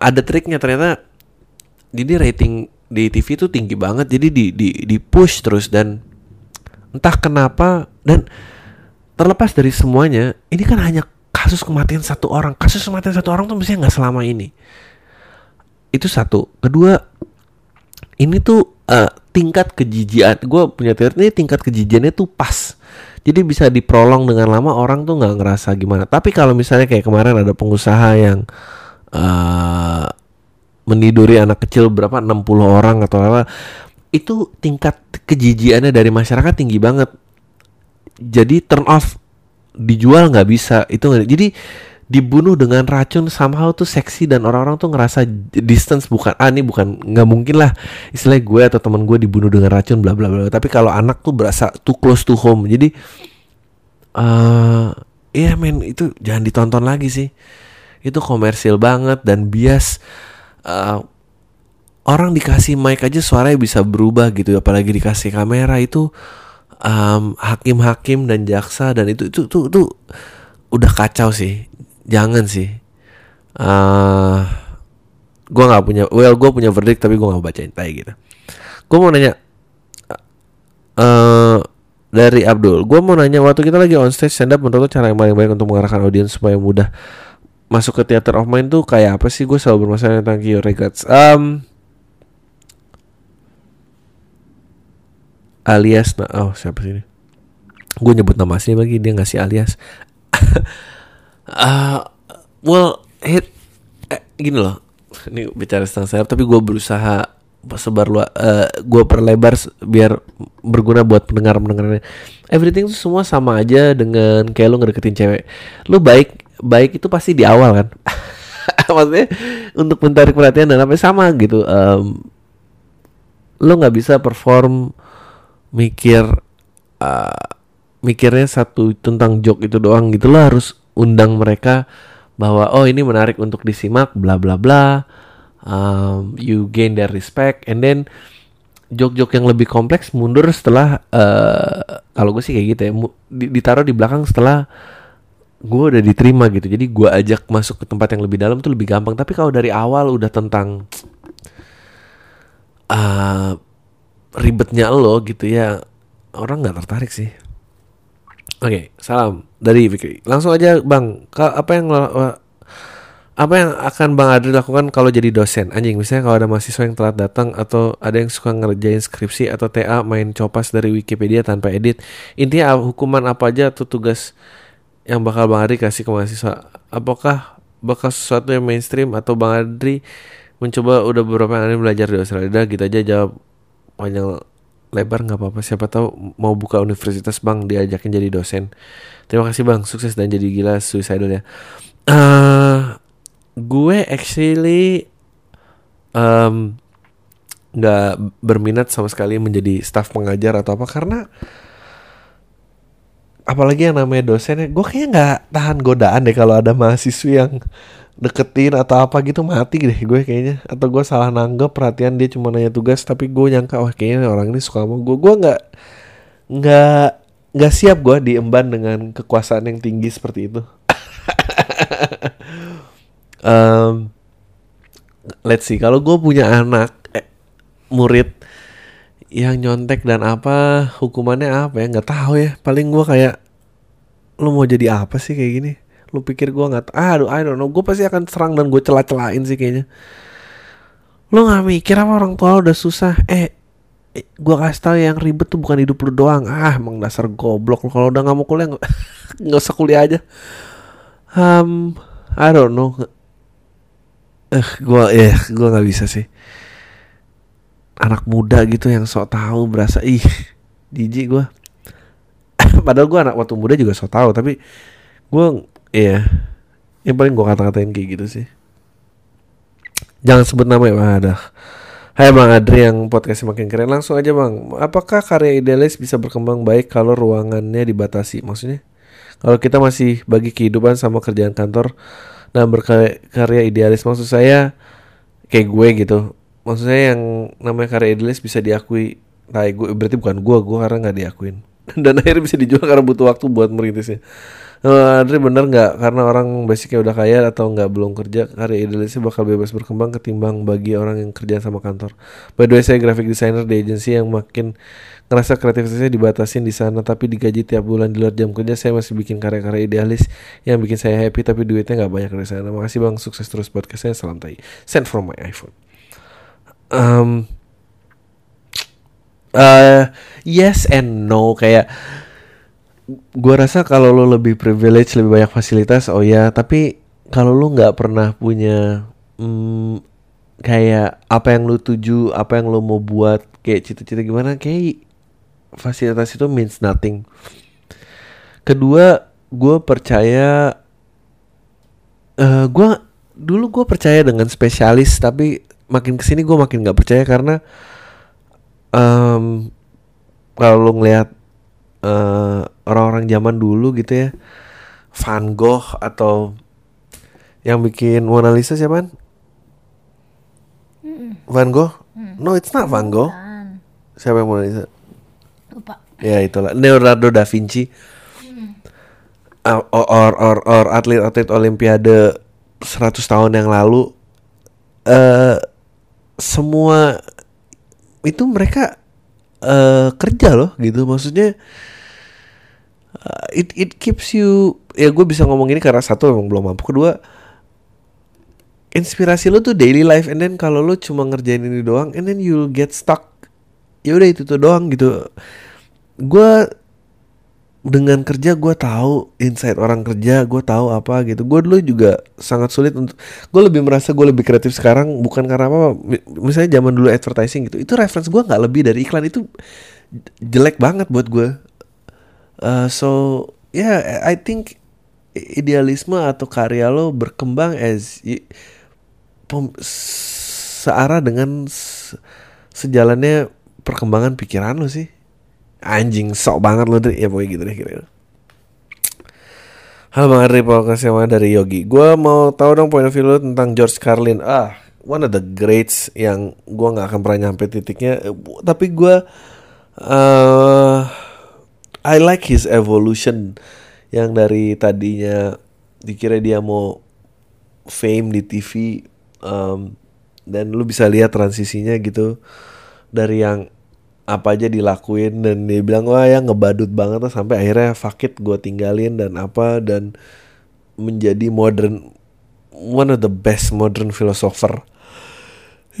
ada triknya ternyata. Jadi rating di TV itu tinggi banget jadi di di di push terus dan entah kenapa dan terlepas dari semuanya ini kan hanya kasus kematian satu orang. Kasus kematian satu orang tuh mestinya nggak selama ini. Itu satu. Kedua ini tuh eh, tingkat kejijian. Gue punya teori ini tingkat kejijiannya tuh pas. Jadi bisa diprolong dengan lama orang tuh nggak ngerasa gimana. Tapi kalau misalnya kayak kemarin ada pengusaha yang eh meniduri anak kecil berapa 60 orang atau apa itu tingkat kejijiannya dari masyarakat tinggi banget. Jadi turn off dijual nggak bisa itu jadi dibunuh dengan racun somehow tuh seksi dan orang-orang tuh ngerasa distance bukan ah ini bukan nggak mungkin lah istilahnya gue atau teman gue dibunuh dengan racun bla bla bla tapi kalau anak tuh berasa too close to home jadi eh iya men itu jangan ditonton lagi sih itu komersil banget dan bias eh, orang dikasih mic aja suaranya bisa berubah gitu apalagi dikasih kamera itu em, hakim-hakim dan jaksa dan itu itu tuh tuh udah kacau sih. Jangan sih. Eh gue nggak punya well gue punya verdict tapi gue nggak bacain kayak gitu. Gue mau nanya eh dari Abdul gue mau nanya waktu kita lagi on stage stand up menurut lo cara yang paling baik untuk mengarahkan audiens supaya mudah masuk ke theater of mind tuh kayak apa sih? Gue selalu bermasalah tentang your regards um, alias nah oh siapa sih ini gue nyebut nama asli lagi dia ngasih alias Uh, well, hit eh, gini loh. Ini bicara tentang sayap, tapi gue berusaha sebar lu, uh, gue perlebar biar berguna buat pendengar pendengarnya. Everything tuh semua sama aja dengan kayak lu ngedeketin cewek. Lu baik baik itu pasti di awal kan. Maksudnya untuk menarik perhatian dan apa sama gitu. Um, lu nggak bisa perform mikir uh, mikirnya satu tentang joke itu doang gitu lo harus undang mereka bahwa oh ini menarik untuk disimak bla bla bla. Um, you gain their respect. And then joke-joke yang lebih kompleks mundur setelah uh, kalau gue sih kayak gitu ya ditaruh di belakang setelah gue udah diterima gitu. Jadi gue ajak masuk ke tempat yang lebih dalam tuh lebih gampang. Tapi kalau dari awal udah tentang uh, ribetnya lo gitu ya orang nggak tertarik sih. Oke salam dari Fikri langsung aja bang. Apa yang apa yang akan bang Adri lakukan kalau jadi dosen? Anjing misalnya kalau ada mahasiswa yang telat datang atau ada yang suka ngerjain skripsi atau TA main copas dari Wikipedia tanpa edit intinya hukuman apa aja atau tugas yang bakal bang Adri kasih ke mahasiswa? Apakah bakal sesuatu yang mainstream atau bang Adri mencoba udah beberapa hari belajar di Australia? Udah gitu aja jawab panjang lebar nggak apa-apa. Siapa tahu mau buka universitas bang diajakin jadi dosen. Terima kasih bang. Sukses dan jadi gila suicidal ya eh gue actually em, nggak berminat sama sekali menjadi staf pengajar atau apa karena apalagi yang namanya dosen ya gue kayaknya nggak tahan godaan deh kalau ada mahasiswa yang deketin atau apa gitu mati deh gue kayaknya. Atau gue salah nanggep perhatian dia cuma nanya tugas tapi gue nyangka wah kayaknya orang ini suka sama gue. Gue nggak nggak nggak siap gue diemban dengan kekuasaan yang tinggi seperti itu. Em, let's see kalau gue punya anak eh, murid yang nyontek dan apa hukumannya apa ya? Nggak tahu ya. Paling gue kayak lu mau jadi apa sih kayak gini lu pikir gue nggak aduh I don't know. Gue pasti akan serang dan gue celah-celahin sih kayaknya. Lu nggak mikir apa orang tua lu udah susah? Eh eh, gue kasih tau yang ribet tuh bukan hidup lu doang. Ah emang dasar goblok. Kalau udah nggak mau kuliah nggak usah kuliah aja. Um I don't know. Eh gue eh gue nggak bisa sih. Anak muda gitu yang sok tahu berasa ih jijik gue padahal gue anak waktu muda juga sok tahu tapi gue iya. Yang paling gue kata-katain kayak gitu sih. Jangan sebut nama ya Bang ada Hai Bang Adri yang podcastnya makin keren. Langsung aja Bang. Apakah karya idealis bisa berkembang baik Kalau ruangannya dibatasi? Maksudnya Kalau kita masih bagi kehidupan sama kerjaan kantor Dan berkarya idealis Maksud saya Kayak gue gitu. Maksud saya yang namanya karya idealis bisa diakui. Nah gue berarti bukan gue Gue karena nggak diakuin. Dan akhirnya bisa dijual karena butuh waktu buat merintisnya Eh, Adri bener nggak karena orang basicnya udah kaya atau nggak belum kerja karya idealisnya bakal bebas berkembang ketimbang bagi orang yang kerja sama kantor. By the way saya graphic designer di agensi yang makin ngerasa kreativitasnya dibatasin di sana tapi digaji tiap bulan di luar jam kerja saya masih bikin karya-karya idealis yang bikin saya happy tapi duitnya nggak banyak dari sana. Makasih bang sukses terus podcastnya salam tai. Send from my iPhone. Um, uh, yes and no kayak gua rasa kalau lo lebih privilege lebih banyak fasilitas oh ya tapi kalau lo nggak pernah punya mm, kayak apa yang lo tuju apa yang lo mau buat kayak cita-cita gimana kayak fasilitas itu means nothing. Kedua gue percaya eh gue dulu gue percaya dengan spesialis tapi makin ke sini gue makin nggak percaya karena em kalau lo ngelihat eh, orang-orang zaman dulu gitu ya Van Gogh atau yang bikin Mona Lisa siapa? Van Gogh? No, it's not Van Gogh. Bukan. Siapa yang Mona Lisa? Lupa. Ya itulah Leonardo da Vinci. Uh, or, or or atlet-atlet Olimpiade 100 tahun yang lalu eh semua itu mereka eh kerja loh gitu. Maksudnya uh, it it keeps you ya gue bisa ngomong ini karena satu emang belum mampu. Kedua inspirasi lo tuh daily life. And then kalau lo cuma ngerjain ini doang and then you'll get stuck. Ya udah itu tuh doang gitu. Gue dengan kerja gue tahu insight orang kerja gue tahu apa gitu. Gue dulu juga sangat sulit untuk gue lebih merasa gue lebih kreatif sekarang bukan karena apa mi- misalnya zaman dulu advertising gitu itu reference gue nggak lebih dari iklan. Itu jelek banget buat gue Uh, so yeah I think idealisme atau karya lo berkembang as searah dengan se- sejalannya perkembangan pikiran lo sih anjing sok banget lo deh ya pokoknya gitu deh kira Halo Bang Andri, podcast yang dari Yogi? Gue mau tahu dong point of view lo tentang George Carlin. Ah, one of the greats yang gue nggak akan pernah nyampe titiknya. Eh, Tapi gue eh I like his evolution. Yang dari tadinya dikira dia mau fame di TV um, Dan lu bisa lihat transisinya gitu. Dari yang apa aja dilakuin dan dia bilang wah ya ngebadut banget lah. Sampai akhirnya fuck it gue tinggalin dan apa dan menjadi modern one of the best modern philosopher.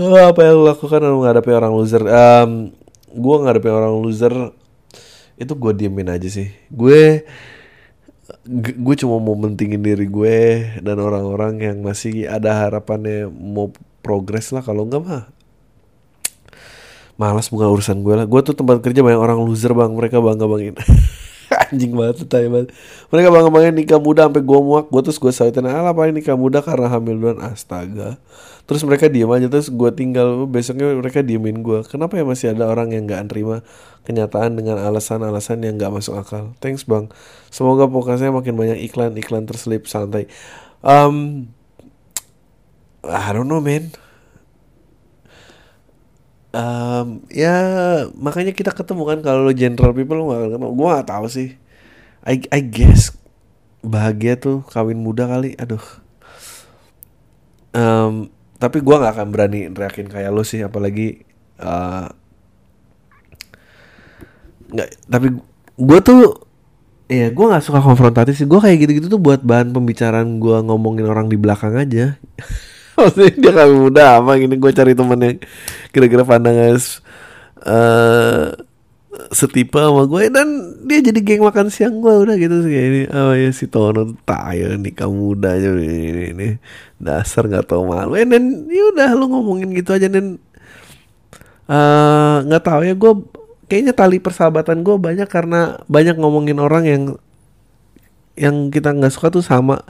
Apa yang lu lakukan dalam menghadapi orang loser? Um, gue menghadapi orang loser itu gue diemin aja sih. Gue gue cuma mau mentingin diri gue dan orang-orang yang masih ada harapannya mau progres lah. Kalau enggak mah malas bukan urusan gue lah. Gue tuh tempat kerja banyak orang loser bang. Mereka bangga banggain anjing banget tuh tai banget. Mereka bangga banggain nikah muda sampai gue muak. Gue terus gue sautin alah paling nikah muda karena hamil duluan. Astaga. Terus mereka diem aja. Terus gue tinggal besoknya mereka diemin gue kenapa ya masih ada orang yang nggak nerima kenyataan dengan alasan-alasan yang nggak masuk akal? Thanks bang. Semoga podcastnya makin banyak iklan-iklan terselip santai. Um, I don't know man Um, ya makanya kita ketemu kan kalau lo general people lo gak kenal gue gak tahu sih. I I guess bahagia tuh kawin muda kali aduh. Um, tapi gue nggak akan berani reakin kayak lo sih apalagi uh, nggak tapi gue tuh ya gue nggak suka konfrontatif sih. Gue kayak gitu-gitu tuh buat bahan pembicaraan gue ngomongin orang di belakang aja maksudnya dia kami muda apa gini gue cari temen yang kira-kira pandangannya eh setipe sama gue dan dia jadi geng makan siang gue udah gitu sih. Ini oh ya si Tono tayo nih kamu muda aja ini, ini, ini. dasar nggak tau malu. Eh dan ya udah lu ngomongin gitu aja dan eh, nggak tahu ya gue kayaknya tali persahabatan gue banyak karena banyak ngomongin orang yang yang kita nggak suka tuh sama.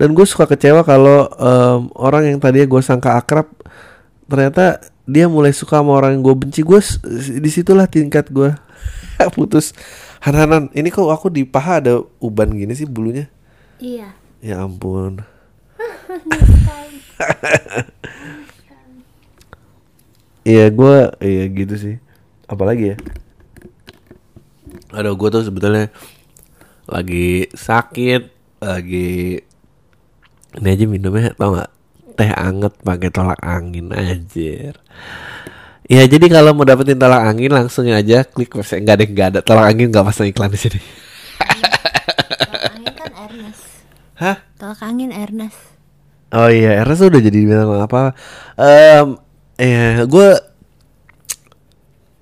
Dan gue suka kecewa kalau em, orang yang tadinya gue sangka akrab ternyata dia mulai suka sama orang yang gue benci. Gue di situlah tingkat gue putus. Hanan ini kok aku di paha ada uban gini sih bulunya? Iya. ya ampun. Iya gue iya gitu sih. Apalagi ya? Aduh gue tuh sebetulnya lagi sakit lagi ini aja minumnya tau gak teh anget pakai tolak angin anjir ya jadi kalau mau dapetin tolak angin langsung aja klik website nggak ada nggak ada tolak angin nggak pasang iklan di sini Tolak angin kan Ernest. hah Tolak angin Ernest. Oh iya, Ernest udah jadi bintang apa? Em, ya, gue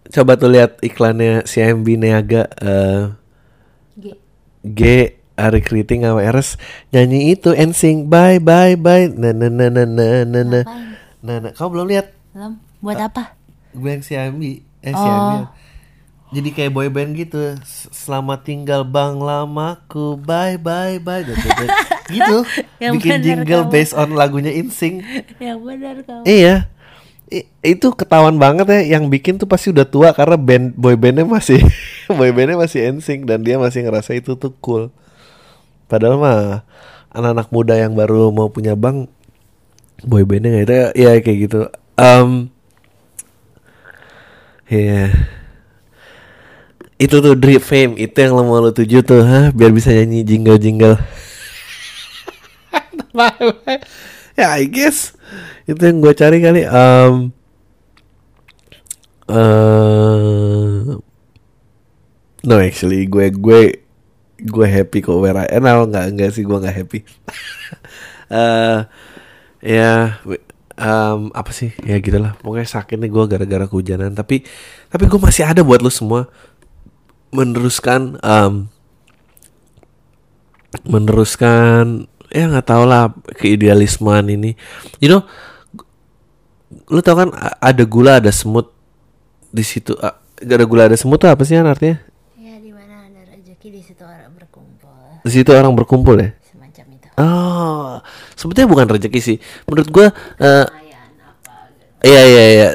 coba tuh lihat iklannya CMB Niaga eh, G. Ari Kriting sama Ernest nyanyi itu NSYNC bye bye bye na na na na na na na na na kau belum lihat Belum. Buat apa? gue yang CMB eh Oh. CMB jadi kayak boy band gitu selamat tinggal bang lamaku bye bye bye gitu, gitu. Yang bikin jingle kamu. based on lagunya NSYNC Yang benar kamu. Iya. Itu ketahuan banget ya yang bikin tuh pasti udah tua karena band boy bandnya masih boy bandnya masih NSYNC dan dia masih ngerasa itu tuh cool. Padahal mah anak-anak muda yang baru mau punya bang boy bandnya nggak itu ya kayak gitu. Um, Iya. Itu tuh Drip Fame itu yang lo mau lo tuju tuh, ha? biar bisa nyanyi jingle-jingle. ya I guess itu yang gue cari kali. Um, eh, no actually gue gue gue happy kok where I am. Nah, nggak nggak sih gue nggak happy. Eh ya we- um, apa sih ya gitulah pokoknya sakit nih gue gara-gara kehujanan tapi tapi gue masih ada buat lo semua meneruskan em, meneruskan ya nggak tahu lah keidealismean ini you know lu tau kan ada gula ada semut di situ A- ada gula ada semut tuh apa sih kan artinya Ya di mana ada rezeki di situ orang berkumpul. di situ orang berkumpul ya Semacam itu. oh sebetulnya bukan rezeki sih menurut gua Lumayan apa gitu. Iya iya iya.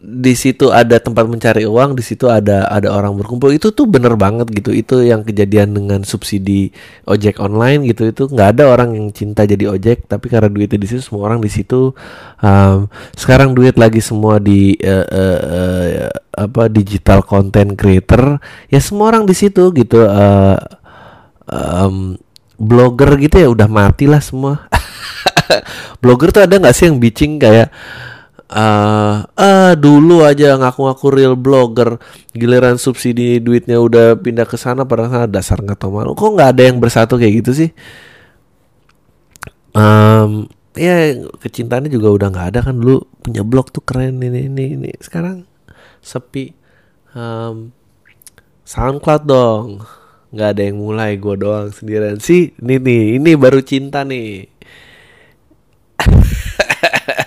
Di situ ada tempat mencari uang, di situ ada ada orang berkumpul. Itu tuh bener banget gitu. Itu yang kejadian dengan subsidi ojek online gitu. Itu nggak ada orang yang cinta jadi ojek, tapi karena duitnya di situ semua orang di situ. Um, sekarang duit lagi semua di eh, eh, eh, apa digital content creator. Ya semua orang di situ gitu. eh, em, blogger gitu ya udah mati lah semua. blogger tuh ada nggak sih yang bitching kayak eh ah dulu aja ngaku-ngaku real blogger giliran subsidi duitnya udah pindah ke sana pada sana dasar nggak tahu malu. Kok nggak ada yang bersatu kayak gitu sih? Em, ya kecintaannya juga udah nggak ada kan. Dulu punya blog tuh keren ini ini ini. Sekarang sepi. Em, SoundCloud dong. Nggak ada yang mulai gue doang sendirian. Sih ini nih ini baru cinta nih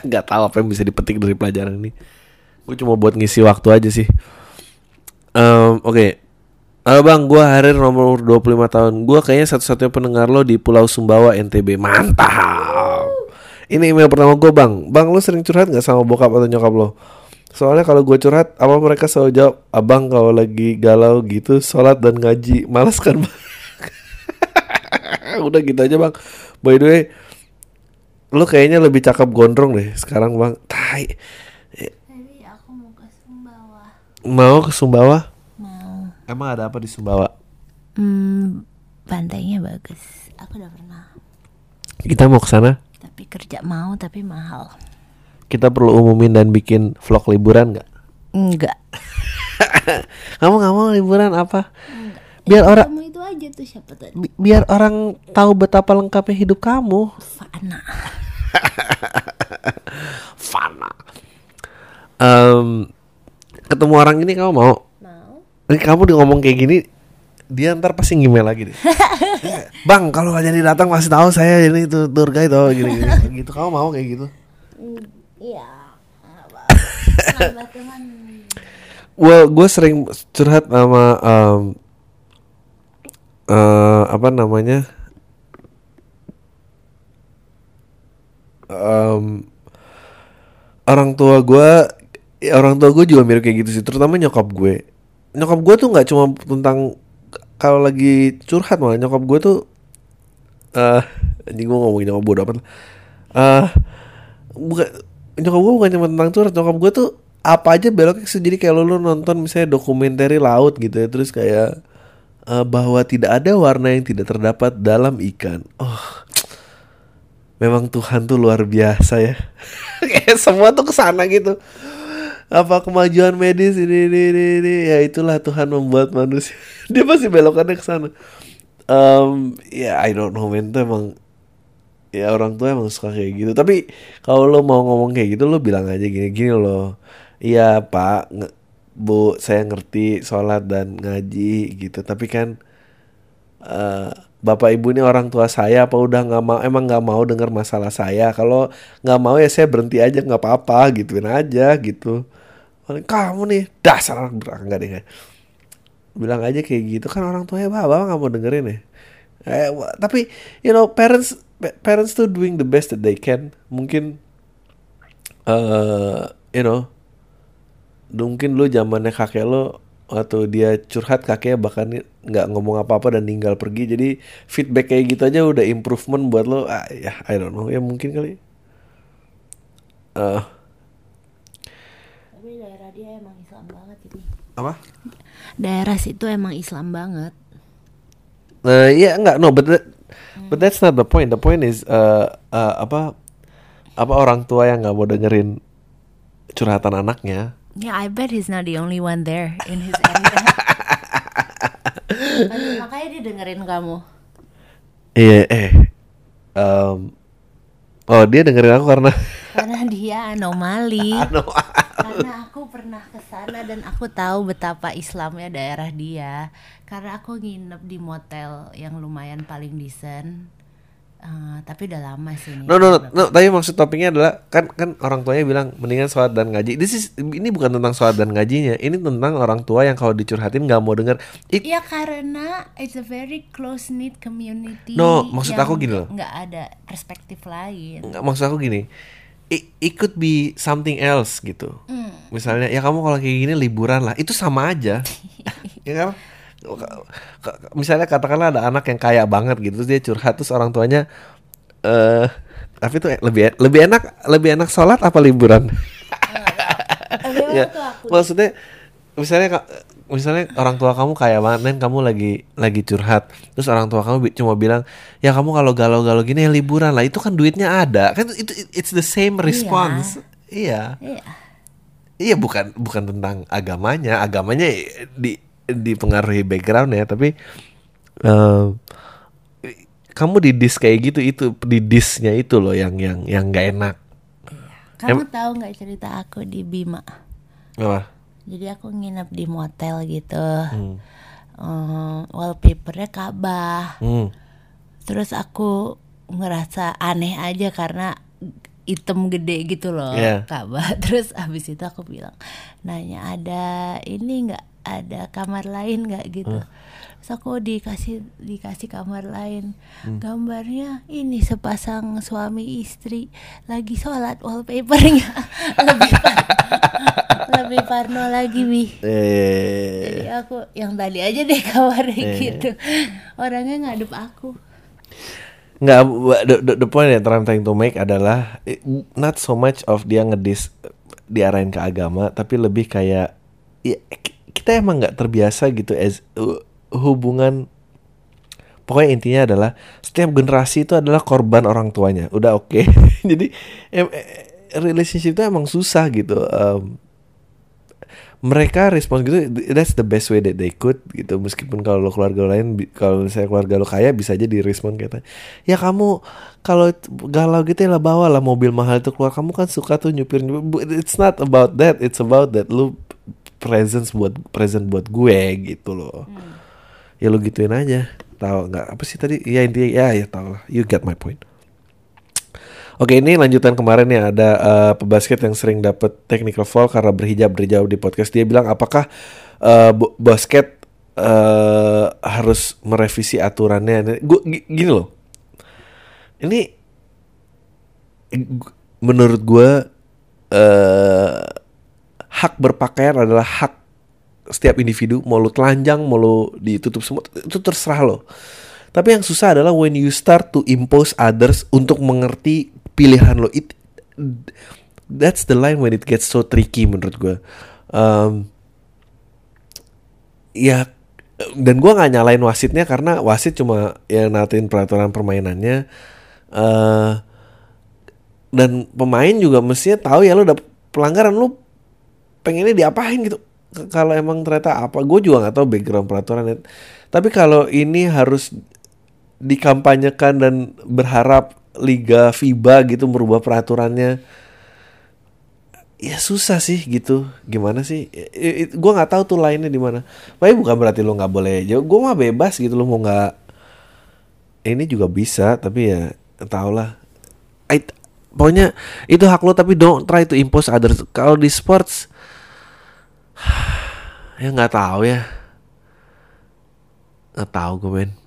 nggak tahu apa yang bisa dipetik dari pelajaran ini. Gue cuma buat ngisi waktu aja sih. Em, oke. Halo bang, gue Harir nomor 25 tahun. Gue kayaknya satu-satunya pendengar lo di Pulau Sumbawa, NTB Mantap! Ini email pertama gue bang. Bang, lo sering curhat gak sama bokap atau nyokap lo? Soalnya kalau gue curhat, apa mereka selalu jawab Abang kalau lagi galau gitu, sholat dan ngaji. Males kan bang? Udah gitu aja bang. By the way Lo kayaknya lebih cakep gondrong deh sekarang bang Tai aku mau ke Sumbawa. Mau ke Sumbawa? Mau. Emang ada apa di Sumbawa? Hmm, pantainya bagus. Aku udah pernah. Kita mau ke sana? Tapi kerja mau tapi mahal. Kita perlu umumin dan bikin vlog liburan nggak? Enggak. Kamu nggak mau liburan apa? Biar orang Kamu itu aja tuh siapa tadi? bi- biar orang tahu betapa lengkapnya hidup kamu. Fana. Fana. Em, ketemu orang ini kamu mau? Mau? Ini kamu di ngomong kayak gini, dia ntar pasti ngemail lagi deh. Bang, kalau nggak jadi datang pasti tahu saya ini tuh tour guide oh gini, gini gitu. Kamu mau kayak gitu? Iya. Nambah teman. Well, gue sering curhat sama em, eh, apa namanya? Em, orang tua gue, orang tua gue juga mirip kayak gitu sih. Terutama nyokap gue. Nyokap gue tuh nggak cuma tentang kalau lagi curhat malah nyokap gue tuh eh anjing gue ngomongin nyokap bodo amat lah. Eh bukan nyokap gue bukan cuma tentang curhat nyokap gue tuh apa aja ke- jadi kayak lo, lo nonton misalnya dokumenter laut gitu ya terus kayak eh, bahwa tidak ada warna yang tidak terdapat dalam ikan oh memang Tuhan tuh luar biasa ya. Kayak semua tuh ke sana gitu. Apa kemajuan medis ini ini ini, ini. ya itulah Tuhan membuat manusia. Dia pasti belokannya ke sana Em, ya I don't know man itu emang ya orang tua emang suka kayak gitu. Tapi kalau lo mau ngomong kayak gitu lo bilang aja gini gini lo iya pak bu saya ngerti sholat dan ngaji gitu. Tapi kan eh, bapak ibu ini orang tua saya apa udah nggak mau emang nggak mau dengar masalah saya? Kalau nggak mau ya saya berhenti aja nggak apa-apa gituin aja gitu. Kamu nih dasar belakang nggak deh bilang aja kayak gitu. Kan orang tuanya bapak nggak mau dengerin ya. Eh, tapi you know parents pa- parents tuh doing the best that they can. Mungkin eh you know mungkin lu zamannya kakek lo atau dia curhat kakeknya bahkan nggak ngomong apa-apa dan tinggal pergi jadi feedback kayak gitu aja udah improvement buat lo ah, ya I don't know ya mungkin kali eh Tapi daerah dia emang Islam banget ini. apa Daerah situ emang Islam banget. Nah, iya enggak no, but that, but that's not the point. The point is uh, uh, apa apa orang tua yang nggak mau dengerin curhatan anaknya. Yeah, I bet he's not the only one there in his area. Makanya- Makanya dia dengerin kamu. Iya, eh. Um, oh, dia dengerin aku karena Karena dia anomali. Ano- karena aku pernah ke sana dan aku tahu betapa Islamnya daerah dia. Karena aku nginep di motel yang lumayan paling decent. Eh, tapi udah lama sih ini. No no no, no, tapi maksud topiknya adalah kan kan orang tuanya bilang mendingan sholat dan ngaji. This is, ini bukan tentang sholat dan ngajinya, ini tentang orang tua yang kalau dicurhatin nggak mau denger. It- Iya karena it's a very close knit community. No, maksud aku gini loh. nggak ada perspektif lain. nggak maksud aku gini, it, it could be something else gitu. Hmm. Misalnya ya kamu kalau kayak gini liburan lah, itu sama aja. ya kan? Misalnya katakanlah ada anak yang kaya banget gitu, terus dia curhat terus orang tuanya eh tapi itu lebih lebih enak lebih enak sholat apa liburan? Ya, maksudnya misalnya misalnya orang tua kamu kaya banget dan kamu lagi lagi curhat terus orang tua kamu bi- cuma bilang ya kamu kalau galau-galau gini ya liburan lah itu kan duitnya ada. Kan itu it's the same response. Iya. Iya. iya bukan bukan tentang agamanya agamanya di dipengaruhi background ya tapi eh, kamu di dis kayak gitu itu di disnya itu loh yang yang yang nggak enak Kamu tahu nggak cerita aku di Bima? apa Jadi aku nginep di motel gitu. hmm. Eh, wallpapernya Ka'bah. Hmm. Terus aku ngerasa aneh aja karena item gede gitu loh Iya. Ka'bah. Terus abis itu aku bilang, nanya ada ini nggak ada kamar lain nggak gitu. Terus aku dikasih dikasih kamar lain. Gambarnya ini sepasang suami istri lagi sholat wallpapernya lebih par- lebih parno lagi bi. eh Jadi aku yang tadi aja deh kamarnya gitu. Orangnya ngadep aku. Nggak, the, the, the point that I'm trying to make adalah eh, not so much of dia ngedis diarahin ke agama, tapi lebih kayak ya, kita emang nggak terbiasa gitu as uh, hubungan. Pokoknya intinya adalah setiap generasi itu adalah korban orang tuanya. Udah oke. Jadi em, eh, relationship itu emang susah gitu. Um, mereka respon gitu that's the best way that they could gitu meskipun kalau lo keluarga lo lain kalau misalnya keluarga lo kaya bisa aja direspon kata ya kamu kalau galau gitu ya lah bawa lah mobil mahal itu keluar kamu kan suka tuh nyupir nyupir it's not about that it's about that lu presence buat present buat gue gitu loh. Ya lu gituin aja. Tahu nggak? Apa sih tadi? Ya intinya ya ya tau lah. You get my point. Oke ini lanjutan kemarin ya. Ada eh, pebasket yang sering dapat technical foul karena berhijab berjauh di podcast. Dia bilang apakah bo- basket eh, harus merevisi aturannya? Gue gini loh, ini menurut gue eh, hak berpakaian adalah hak setiap individu mau lu telanjang mau lu ditutup semua itu terserah lo. Tapi yang susah adalah when you start to impose others untuk mengerti pilihan lo. It that's the line when it gets so tricky menurut gue um, ya dan gua nggak nyalain wasitnya karena wasit cuma ya natin peraturan permainannya. Eh dan pemain juga mestinya tahu ya lo udah pelanggaran lu pengennya diapain gitu. Kalau emang ternyata apa gue juga nggak tahu background peraturan ya. tapi kalau ini harus dikampanyekan dan berharap liga FIBA gitu merubah peraturannya ya susah sih gitu. Gimana sih? Gue nggak tahu tuh lainnya di mana. Tapi bukan berarti lo nggak boleh jauh. Gue mah bebas gitu lo mau nggak ini juga bisa tapi ya tau lah. I- pokoknya itu hak lo tapi don't try to impose others. Kalau di sports ya nggak tahu ya nggak tahu gue men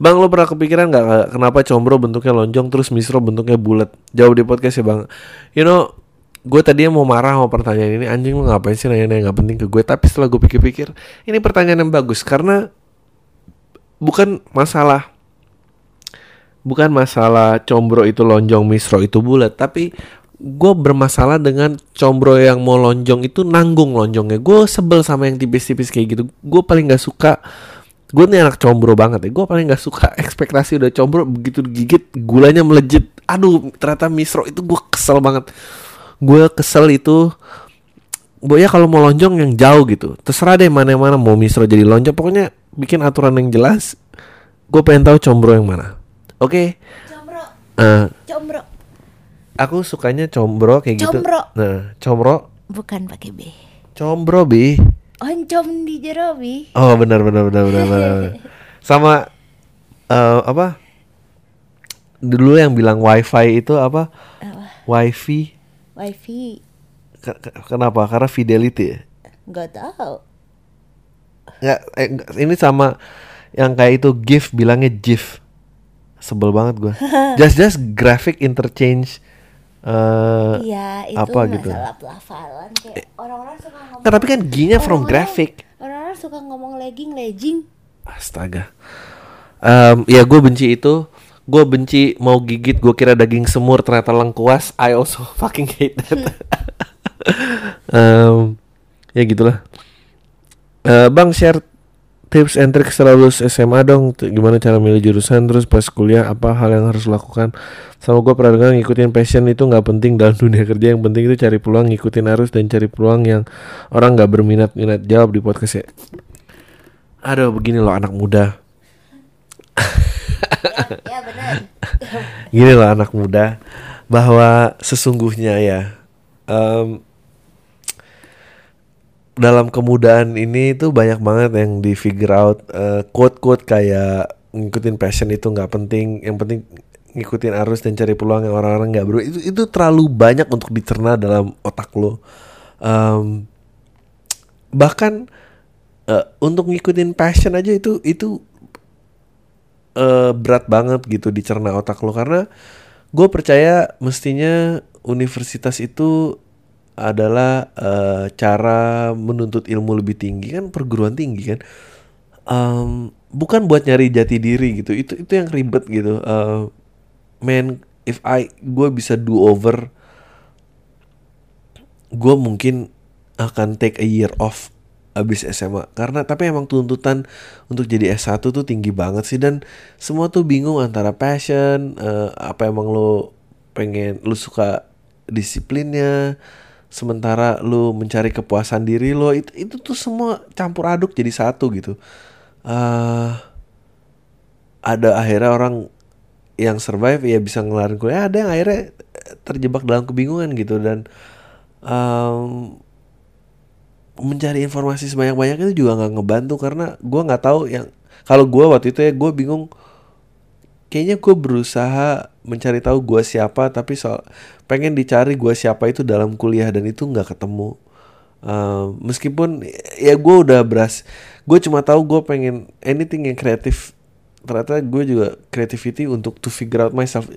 Bang lo pernah kepikiran nggak kenapa combro bentuknya lonjong terus misro bentuknya bulat? Jawab di podcast ya bang. You know, gue tadinya mau marah sama pertanyaan ini anjing lo ngapain sih nanya-nanya nggak penting ke gue. Tapi setelah gue pikir-pikir, ini pertanyaan yang bagus karena bukan masalah bukan masalah combro itu lonjong misro itu bulat tapi gue bermasalah dengan combro yang mau lonjong itu nanggung lonjongnya. Gue sebel sama yang tipis-tipis kayak gitu. Gue paling nggak suka gue nih anak combro banget ya. Gue paling nggak suka ekspektasi udah combro begitu digigit gulanya melejit. Aduh ternyata misro itu gue kesel banget. Gue kesel itu Boya kalau mau lonjong yang jauh gitu terserah deh mana yang mana mau misro jadi lonjong. Pokoknya bikin aturan yang jelas gue pengen tahu combro yang mana. Oke? Combro, Eh, combro. Aku sukanya combro kayak gitu. Combro. Nah, combro, bukan pakai B combro bi. oncom di jerobi Oh benar benar benar benar benar. Sama eh, apa? Dulu yang bilang wifi itu apa? apa Wifi. wifi Ke- ke- Kenapa? Karena fidelity ya. nggak tahu Nggak, eh, ini sama yang kayak itu GIF bilangnya GIF. Sebel banget gua. just just graphic interchange eh iya itu apa gitu. masalah pelafalan kayak orang-orang suka ngomong Nggak, tapi kan G-nya from graphic. orang-orang suka ngomong legging legging Astaga. Em, ya gue benci itu. Gue benci mau gigit. Gue kira daging semur ternyata lengkuas. I also fucking hate that. Em, ya gitulah. Eh, bang share tips and tricks setelah lulus SMA dong. Gimana cara milih jurusan terus pas kuliah apa hal yang harus lakukan. Sama gue pernah dengar ngikutin passion itu nggak penting dalam dunia kerja. Yang penting itu cari peluang, ngikutin arus dan cari peluang yang orang nggak berminat minat jawab di podcast ya. Aduh begini loh anak muda. ya, ya benar Gini loh anak muda bahwa sesungguhnya ya em, dalam kemudaan ini tuh banyak banget yang di figure out eh, quote-quote kayak ngikutin passion itu nggak penting, yang penting ngikutin arus dan cari peluang yang orang-orang nggak bro itu itu terlalu banyak untuk dicerna dalam otak lo. Em, bahkan eh, untuk ngikutin passion aja itu itu eh, berat banget gitu dicerna otak lo karena gue percaya mestinya universitas itu adalah eh, cara menuntut ilmu lebih tinggi kan perguruan tinggi kan? Em, bukan buat nyari jati diri gitu itu itu yang ribet gitu. Eh, man if I gue bisa do over gue mungkin akan take a year off abis SMA karena tapi emang tuntutan untuk jadi S1 tuh tinggi banget sih dan semua tuh bingung antara passion eh, apa emang lo pengen lu suka disiplinnya sementara lu mencari kepuasan diri lo itu itu tuh semua campur aduk jadi satu gitu. Eh ada akhirnya orang yang survive ya bisa ngelarin kuliah ada yang akhirnya terjebak dalam kebingungan gitu dan em, mencari informasi sebanyak-banyaknya itu juga nggak ngebantu karena gua nggak tahu yang kalau gua waktu itu ya gue bingung kayaknya gue berusaha mencari tahu gua siapa tapi soal pengen dicari gua siapa itu dalam kuliah dan itu nggak ketemu. Um, meskipun ya gue udah beras gue cuma tahu gue pengen anything yang kreatif. Ternyata gue juga creativity untuk to figure out myself.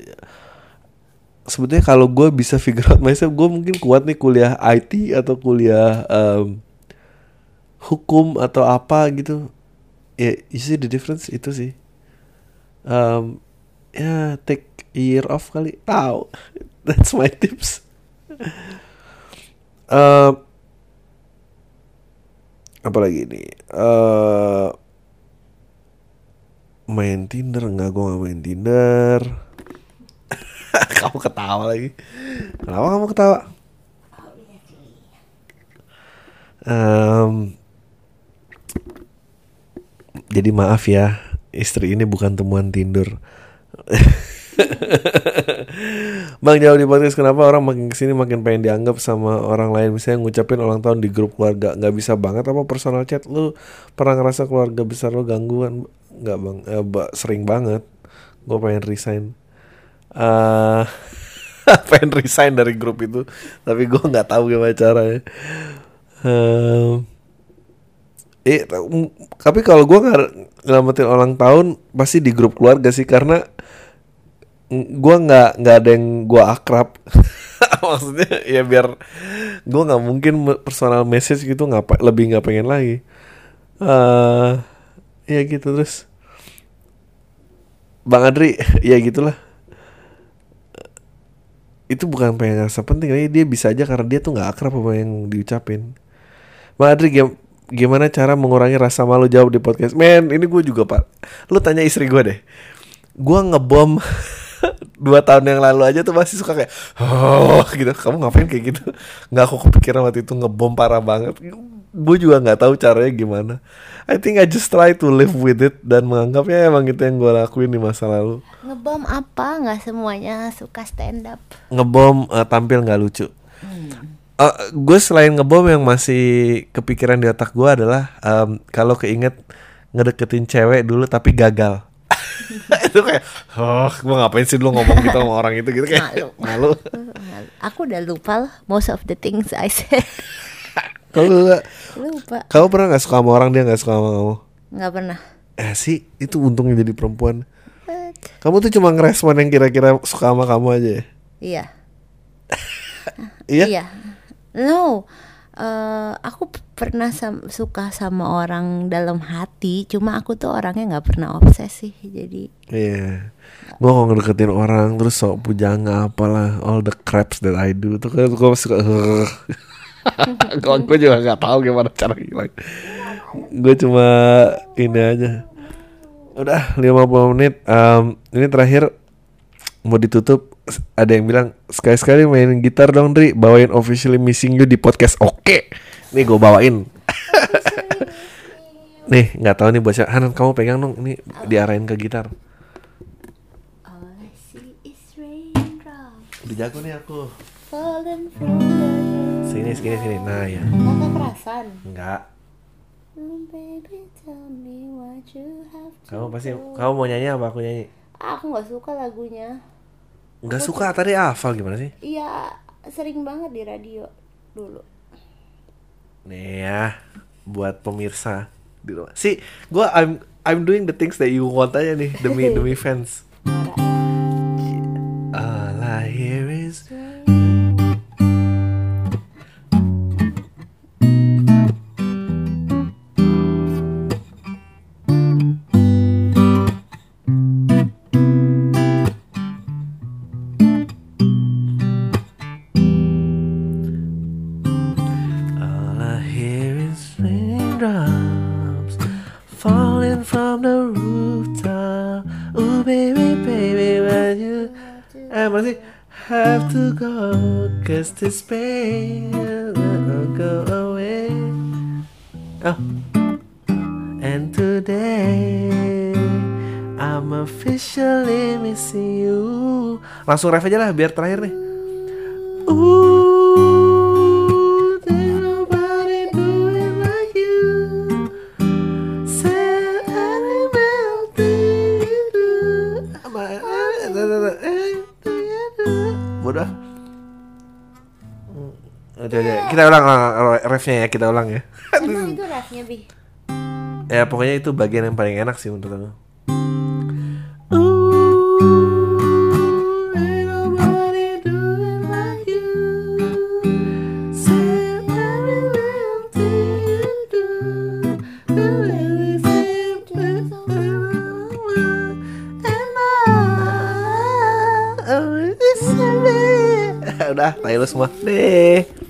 Sebetulnya kalau gue bisa figure out myself gue mungkin kuat nih kuliah IT atau kuliah um, hukum atau apa gitu. Ya you see the difference? Itu sih. Um, ya take a year off kali. Tahu that's my tips. Um, apa lagi nih eh main Tinder. Enggak gue nggak main Tinder. Kamu ketawa lagi. Kenapa kamu ketawa? Em, jadi maaf ya istri ini bukan temuan Tinder Bang jauh di podcast kenapa orang makin ke sini makin pengen dianggap sama orang lain? Misalnya ngucapin ulang tahun di grup keluarga nggak bisa banget? Apa personal chat? Lu pernah ngerasa keluarga besar lu gangguan? Nggak bang. Eh, sering banget. Gue pengen resign. Eh pengen resign dari grup itu tapi gue nggak tahu gimana caranya. Em, Eh, tapi kalau gue ngelamatin ulang tahun pasti di grup keluarga sih karena gua nggak nggak ada yang gua akrab. Maksudnya ya biar gua nggak mungkin personal message gitu ngapa lebih nggak pengen lagi. eh ya gitu terus. Bang Adri, ya gitulah. Itu bukan pengen ngerasa penting, tapi dia bisa aja karena dia tuh nggak akrab sama yang diucapin. Bang Adri gim- gimana cara mengurangi rasa malu jawab di podcast? Men, ini gue juga pak. Lu tanya istri gue deh. Gue ngebom dua tahun yang lalu aja tuh masih suka kayak oh gitu. Kamu ngapain kayak gitu? Nggak aku kepikiran waktu itu ngebom parah banget. Gue juga nggak tahu caranya gimana. I think I just try to live with it dan menganggapnya emang itu yang gue lakuin di masa lalu. Ngebom apa? Nggak semuanya suka stand up. Ngebom eh, tampil nggak lucu. Eh, gue selain ngebom yang masih kepikiran di otak gue adalah em, kalau keinget ngedeketin cewek dulu tapi gagal. itu kayak, oh, gue ngapain sih dulu ngomong gitu sama orang itu gitu kayak Malu. malu. Aku udah lupa lah most of the things I said. Kalau lupa. kamu pernah nggak suka sama orang dia nggak suka sama kamu? Nggak pernah. Eh sih, itu untungnya jadi perempuan. But, Kamu tuh cuma ngerespon yang kira-kira suka sama kamu aja ya? iya. Iya? No. Eh, aku pernah sam- suka sama orang dalam hati, cuma aku tuh orangnya nggak pernah obsesi, jadi Iya. Gua kalau ngedeketin orang terus sok pujangga apalah all the craps that I do tuh kan gua suka gue juga nggak tahu gimana cara hilang. Gue cuma ini aja. Udah 50 menit. Em, ini terakhir mau ditutup. Ada yang bilang sekali-sekali main gitar dong Dri Bawain officially missing you di podcast. Oke. Nih gue bawain. Nih nggak tahu nih buat siapa. Hanan kamu pegang dong. Ini diarahin ke gitar. Udah jago nih aku. Sini sini sini. Nah ya Nggak. Oh, Kamu pasti. Kamu mau nyanyi apa aku nyanyi? Aku nggak suka lagunya. Nggak suka tadi hafal gimana sih? Iya, sering banget di radio dulu. Nih ya Buat pemirsa di rumah. Si gue I'm I'm doing the things that you want aja nih Demi demi fans. All I hear is Langsung ref aja lah biar terakhir nih. Ooh, nobody like you. Anything you do. Bodoh. Udah, udah. Kita ulang uh, refnya ya, kita ulang ya. Emang itu refnya, Bi? ya pokoknya itu bagian yang paling enak sih menurut aku. Semua. Deh.